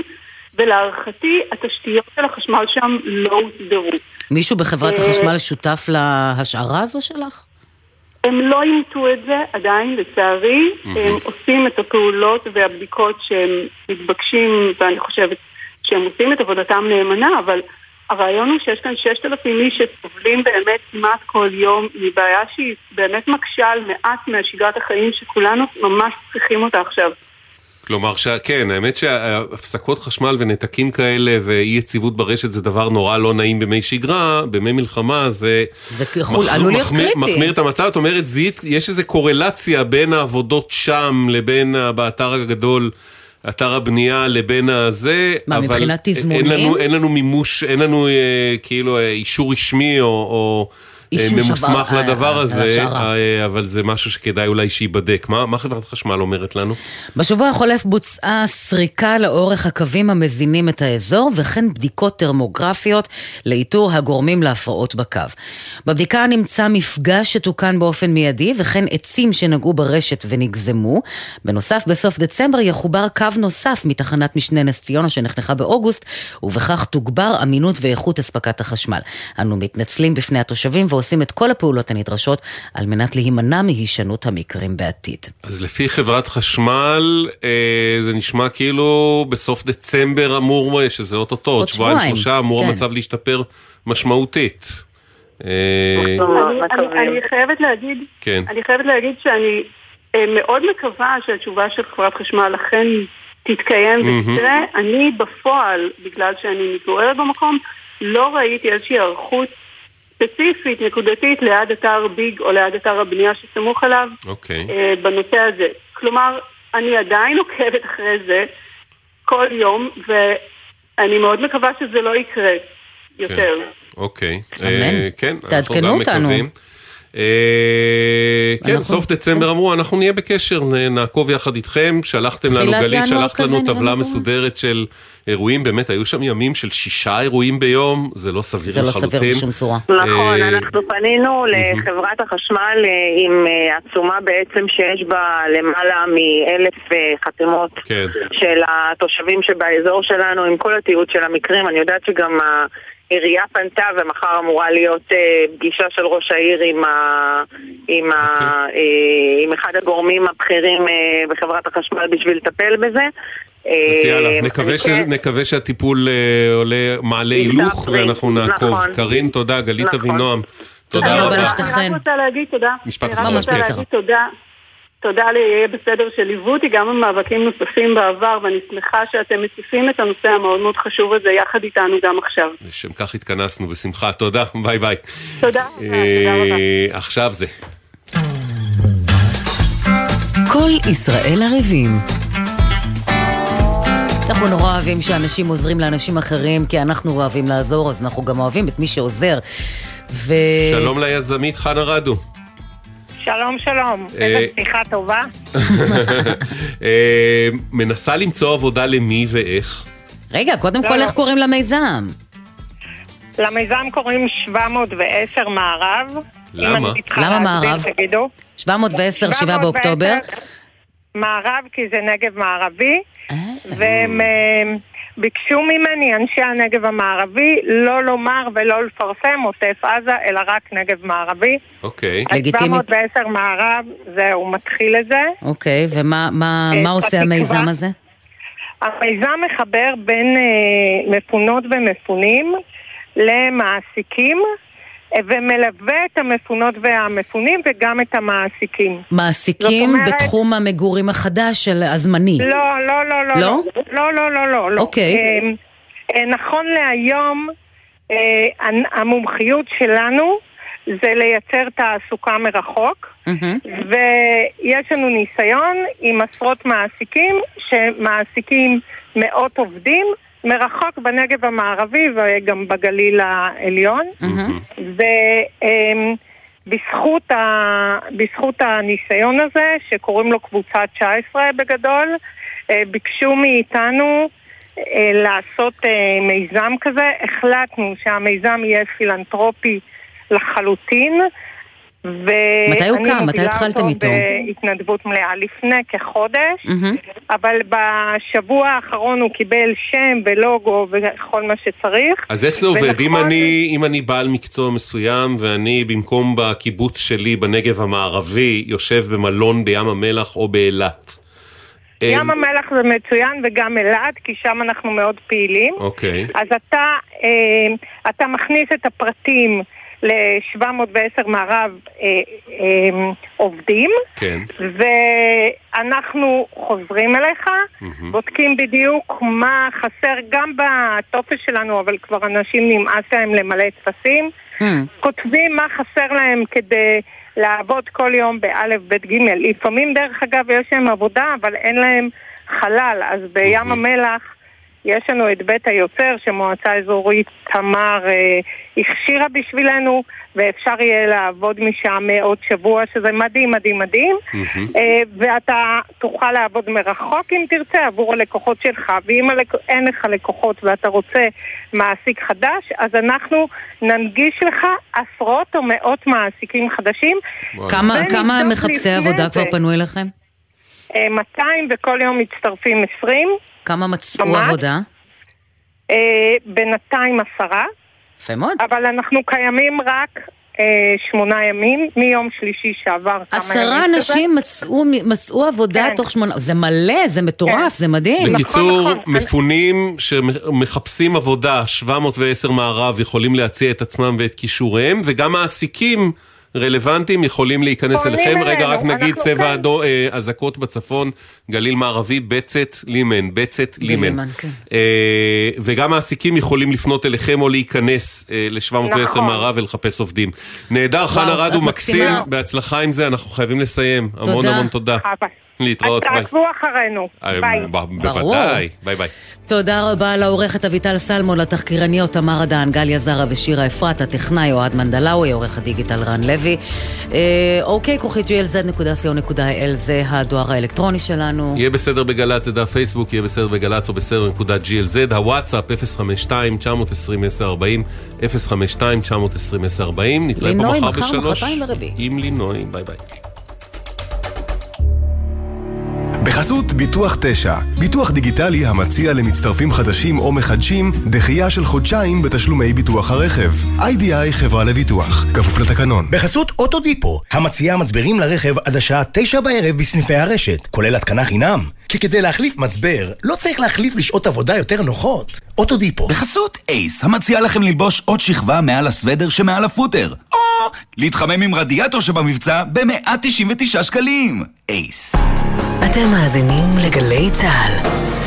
ולהערכתי התשתיות של החשמל שם לא הוסדרו. מישהו בחברת אה, החשמל שותף להשערה הזו שלך? הם לא אימתו את זה עדיין, לצערי. הם עושים את הפעולות והבדיקות שהם מתבקשים, ואני חושבת שהם עושים את עבודתם נאמנה, אבל הרעיון הוא שיש כאן 6,000 איש שסובלים באמת כמעט כל יום מבעיה שהיא באמת מקשה על מעט מהשגרת החיים שכולנו ממש צריכים אותה עכשיו. כלומר, ש... כן, האמת שהפסקות חשמל ונתקים כאלה ואי יציבות ברשת זה דבר נורא לא נעים בימי שגרה, בימי מלחמה זה... זה יכול, מח... עלול להיות קריטי. מחמיר את המצב, את אומרת, זית, יש איזו קורלציה בין העבודות שם לבין באתר הגדול. אתר הבנייה לבין הזה, מה, אבל מבחינת תזמונים? אין לנו, אין לנו מימוש, אין לנו אה, כאילו אה, אישור רשמי או, או ממוסמך אה, לדבר הזה, אה, אבל זה משהו שכדאי אולי שייבדק. מה, מה חברת חשמל אומרת לנו? בשבוע החולף בוצעה סריקה לאורך הקווים המזינים את האזור, וכן בדיקות טרמוגרפיות לאיתור הגורמים להפרעות בקו. בבדיקה נמצא מפגש שתוקן באופן מיידי, וכן עצים שנגעו ברשת ונגזמו. בנוסף, בסוף דצמבר יחובר קו נוסף מתחנת משנה נס ציונה שנחנכה באוגוסט, ובכך תוגבר אמינות ואיכות אספקת החשמל. אנו מתנצלים בפני התושבים ועושים את כל הפעולות הנדרשות על מנת להימנע מהישנות המקרים בעתיד. אז לפי חברת חשמל, אה, זה נשמע כאילו בסוף דצמבר אמור, שזה אוטוטו, עוד שבועיים שלושה, אמור כן. המצב להשתפר משמעותית. אה, אני חייבת להגיד, כן. אני חייבת להגיד שאני אה, מאוד מקווה שהתשובה של חברת חשמל אכן תתקיים ותראה, אני בפועל, בגלל שאני מתגוררת במקום, לא ראיתי איזושהי היערכות ספציפית, נקודתית, ליד אתר ביג או ליד אתר הבנייה שסמוך אליו, אוקיי. אה, בנושא הזה. כלומר, אני עדיין עוקבת אחרי זה כל יום, ואני מאוד מקווה שזה לא יקרה יותר. כן. אוקיי. אמן. אה, כן, תעדכנו אותנו. מקווים. אה, כן, סוף דצמבר אמרו, אנחנו נהיה בקשר, נעקוב יחד איתכם. שלחתם לנו, גלית, שלחת לנו טבלה מסודרת של אירועים, באמת, היו שם ימים של שישה אירועים ביום, זה לא סביר לחלוטין. זה לא סביר בשום צורה. נכון, אנחנו פנינו לחברת החשמל אה, עם אה, עצומה בעצם שיש בה למעלה מאלף חתימות כן. של התושבים שבאזור שלנו, עם כל התיעוד של המקרים. אני יודעת שגם העירייה פנתה ומחר אמורה להיות uh, פגישה של ראש העיר עם, ה, עם, okay. ה, uh, עם אחד הגורמים הבכירים uh, בחברת החשמל בשביל לטפל בזה. אז יאללה, נקווה, ש... נקווה שהטיפול עולה, מעלה הילוך ואנחנו נעקוב. נכון. קרין, תודה, גלית נכון. אבינועם. תודה רבה. אני רק רוצה להגיד תודה. משפט אחרון. אני רק רוצה להגיד תודה. ליהיה בסדר שליוו אותי גם במאבקים נוספים בעבר, ואני שמחה שאתם מציפים את הנושא המאוד מאוד חשוב הזה יחד איתנו גם עכשיו. לשם כך התכנסנו, בשמחה. תודה, ביי ביי. תודה, תודה רבה. עכשיו זה. כל ישראל ערבים. אנחנו נורא אוהבים שאנשים עוזרים לאנשים אחרים, כי אנחנו אוהבים לעזור, אז אנחנו גם אוהבים את מי שעוזר. ו... שלום ליזמית חנה רדו. שלום, שלום. איזה פתיחה טובה. אה, מנסה למצוא עבודה למי ואיך? רגע, קודם לא, כל, לא. איך קוראים למיזם? למיזם קוראים 710 מערב. למה? למה מערב? 710, 7 באוקטובר. מערב כי זה נגב מערבי, אה. והם... ביקשו ממני אנשי הנגב המערבי לא לומר ולא לפרסם עוטף עזה, אלא רק נגב מערבי. אוקיי. לגיטימי. 710 מערב, זהו, מתחיל את זה. אוקיי, ומה מה, מה עושה המיזם הזה? המיזם מחבר בין אה, מפונות ומפונים למעסיקים אה, ומלווה את המפונות והמפונים וגם את המעסיקים. מעסיקים אומרת- בתחום המגורים החדש של הזמני. לא, לא, לא, לא. לא? לא, לא, לא, לא. לא. אוקיי. אה, אה, נכון להיום, אה, המומחיות שלנו זה לייצר תעסוקה מרחוק, ויש לנו ניסיון עם עשרות מעסיקים שמעסיקים מאות עובדים מרחוק בנגב המערבי וגם בגליל העליון. ובזכות ה... בזכות הניסיון הזה, שקוראים לו קבוצה 19 בגדול, אה, ביקשו מאיתנו אה, לעשות אה, מיזם כזה. החלטנו שהמיזם יהיה פילנטרופי לחלוטין. מתי הוא קם? מתי התחלתם איתו? בהתנדבות מלאה, לפני כחודש, מהמם. אבל בשבוע האחרון הוא קיבל שם ולוגו וכל מה שצריך. אז איך זה עובד? אם ונכון- אני, אם אני בעל מקצוע מסוים ואני במקום בקיבוץ שלי בנגב המערבי יושב במלון בים המלח או באילת. ים המלח זה מצוין וגם אלעד, כי שם אנחנו מאוד פעילים. אוקיי. אז אתה, אה, אתה מכניס את הפרטים ל-710 מערב אה, אה, עובדים, כן. ואנחנו חוזרים אליך, בודקים בדיוק מה חסר גם בטופס שלנו, אבל כבר אנשים נמאס להם למלא טפסים, כותבים מה חסר להם כדי לעבוד כל יום באלף, בית, גימל. לפעמים, דרך אגב, יש להם עבודה, אבל אין להם חלל. אז בים המלח יש לנו את בית היוצר, שמועצה אזורית תמר אה, הכשירה בשבילנו, ואפשר יהיה לעבוד משם אה, עוד שבוע, שזה מדהים, מדהים, מדהים. אה, ואתה תוכל לעבוד מרחוק אם תרצה עבור הלקוחות שלך, ואם הלק... אין לך לקוחות ואתה רוצה מעסיק חדש, אז אנחנו ננגיש לך עשרות או מאות מעסיקים חדשים. כמה, כמה מחפשי עבודה זה. כבר פנו אליכם? אה, 200 וכל יום מצטרפים 20. כמה מצאו ממש. עבודה? אה, בינתיים עשרה. יפה מאוד. אבל אנחנו קיימים רק אה, שמונה ימים, מיום שלישי שעבר. כמה עשרה ימים שזה. אנשים מצאו, מצאו עבודה כן. תוך שמונה... זה מלא, זה מטורף, זה מדהים. בקיצור, מפונים שמחפשים עבודה, 710 מערב, יכולים להציע את עצמם ואת כישוריהם, וגם מעסיקים רלוונטיים יכולים להיכנס אליכם. רגע, אלינו, רק נגיד אנחנו צבע כן. אדום, אה, אזעקות בצפון, גליל מערבי, בצת לימן, בצת לימן. בלימן, כן. אה, וגם מעסיקים יכולים לפנות אליכם או להיכנס ל-710 נכון. מערב ולחפש עובדים. נהדר, וואו, חנה רדו, את מקסימה. בהצלחה עם זה, אנחנו חייבים לסיים. המון תודה. המון תודה. להתראות, אז. תעקבו אחרינו. אה, ביי. בוודאי, ביי ביי. תודה רבה לעורכת אביטל סלמון, לתחקירניות תמר אדן, גליה זרה ושירה אפרת, הטכנאי אוהד מנדלאווי, עורך הדיגיטל רן לוי. אה, אוקיי, כוכי glz.co.il זה הדואר האלקטרוני שלנו. יהיה בסדר בגל"צ, זה דף פייסבוק, יהיה בסדר בגל"צ או בסדר נקודה glz, הוואטסאפ 052-920-1040, 052-920-1040, נתראה פה לינוי, מחר מחר, בשלוש. מחרתיים ורביעי. עם לינוי, ביי ביי. בחסות ביטוח 9, ביטוח דיגיטלי המציע למצטרפים חדשים או מחדשים דחייה של חודשיים בתשלומי ביטוח הרכב. איי-די-איי חברה לביטוח, כפוף לתקנון. בחסות אוטודיפו, המציעה מצברים לרכב עד השעה תשע בערב בסניפי הרשת, כולל התקנה חינם. כי כדי להחליף מצבר, לא צריך להחליף לשעות עבודה יותר נוחות. אוטודיפו. בחסות אייס, המציעה לכם ללבוש עוד שכבה מעל הסוודר שמעל הפוטר. או להתחמם עם רדיאטור שבמבצע ב-199 שקלים. אייס. אתם מאזינים לגלי צה"ל.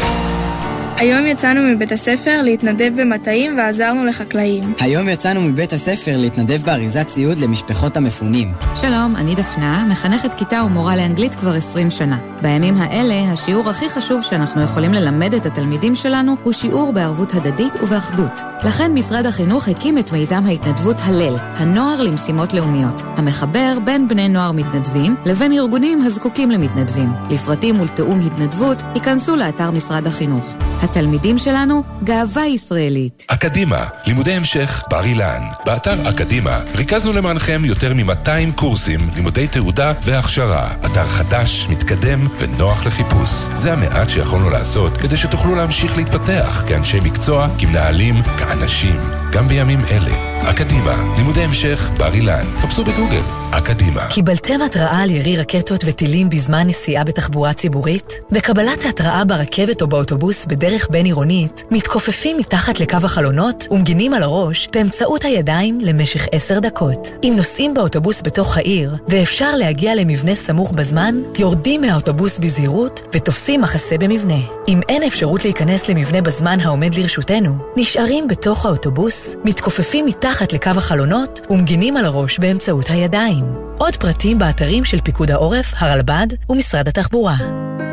היום יצאנו מבית הספר להתנדב במטעים ועזרנו לחקלאים. היום יצאנו מבית הספר להתנדב באריזת ציוד למשפחות המפונים. שלום, אני דפנה, מחנכת כיתה ומורה לאנגלית כבר 20 שנה. בימים האלה, השיעור הכי חשוב שאנחנו יכולים ללמד את התלמידים שלנו הוא שיעור בערבות הדדית ובאחדות. לכן משרד החינוך הקים את מיזם ההתנדבות הלל, הנוער למשימות לאומיות, המחבר בין בני נוער מתנדבים לבין ארגונים הזקוקים למתנדבים. לפרטים ולתיאום התנדבות, ייכנסו לאתר משרד החינוך. התלמידים שלנו, גאווה ישראלית. אקדימה, לימודי המשך בר אילן. באתר אקדימה ריכזנו למענכם יותר מ-200 קורסים, לימודי תעודה והכשרה. אתר חדש, מתקדם ונוח לחיפוש. זה המעט שיכולנו לעשות כדי שתוכלו להמשיך להתפתח כאנשי מקצוע, כמנהלים, כאנשים. גם בימים אלה. אקדימה, לימודי המשך בר אילן. חפשו בגוגל, אקדימה. קיבלתם התראה על ירי רקטות וטילים בזמן נסיעה בתחבורה ציבורית? בקבלת ההתראה ברכבת או באוטובוס בדרך בין-עירונית, מתכופפים מתחת לקו החלונות ומגינים על הראש באמצעות הידיים למשך עשר דקות. אם נוסעים באוטובוס בתוך העיר, ואפשר להגיע למבנה סמוך בזמן, יורדים מהאוטובוס בזהירות ותופסים מחסה במבנה. אם אין אפשרות להיכנס למבנה בזמן העומד לרשותנו, נשארים בתוך האוטובוס, מתכופפים מתחת לקו החלונות ומגינים על הראש באמצעות הידיים. עוד פרטים באתרים של פיקוד העורף, הרלב"ד ומשרד התחבורה.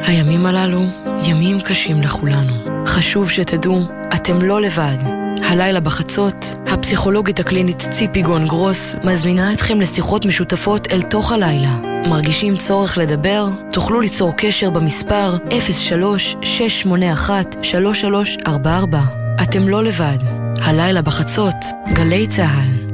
הימים הללו ימים קשים לכולנו. חשוב שתדעו, אתם לא לבד. הלילה בחצות, הפסיכולוגית הקלינית ציפי גון גרוס מזמינה אתכם לשיחות משותפות אל תוך הלילה. מרגישים צורך לדבר? תוכלו ליצור קשר במספר 03-681-3344. אתם לא לבד. הלילה בחצות, גלי צה"ל.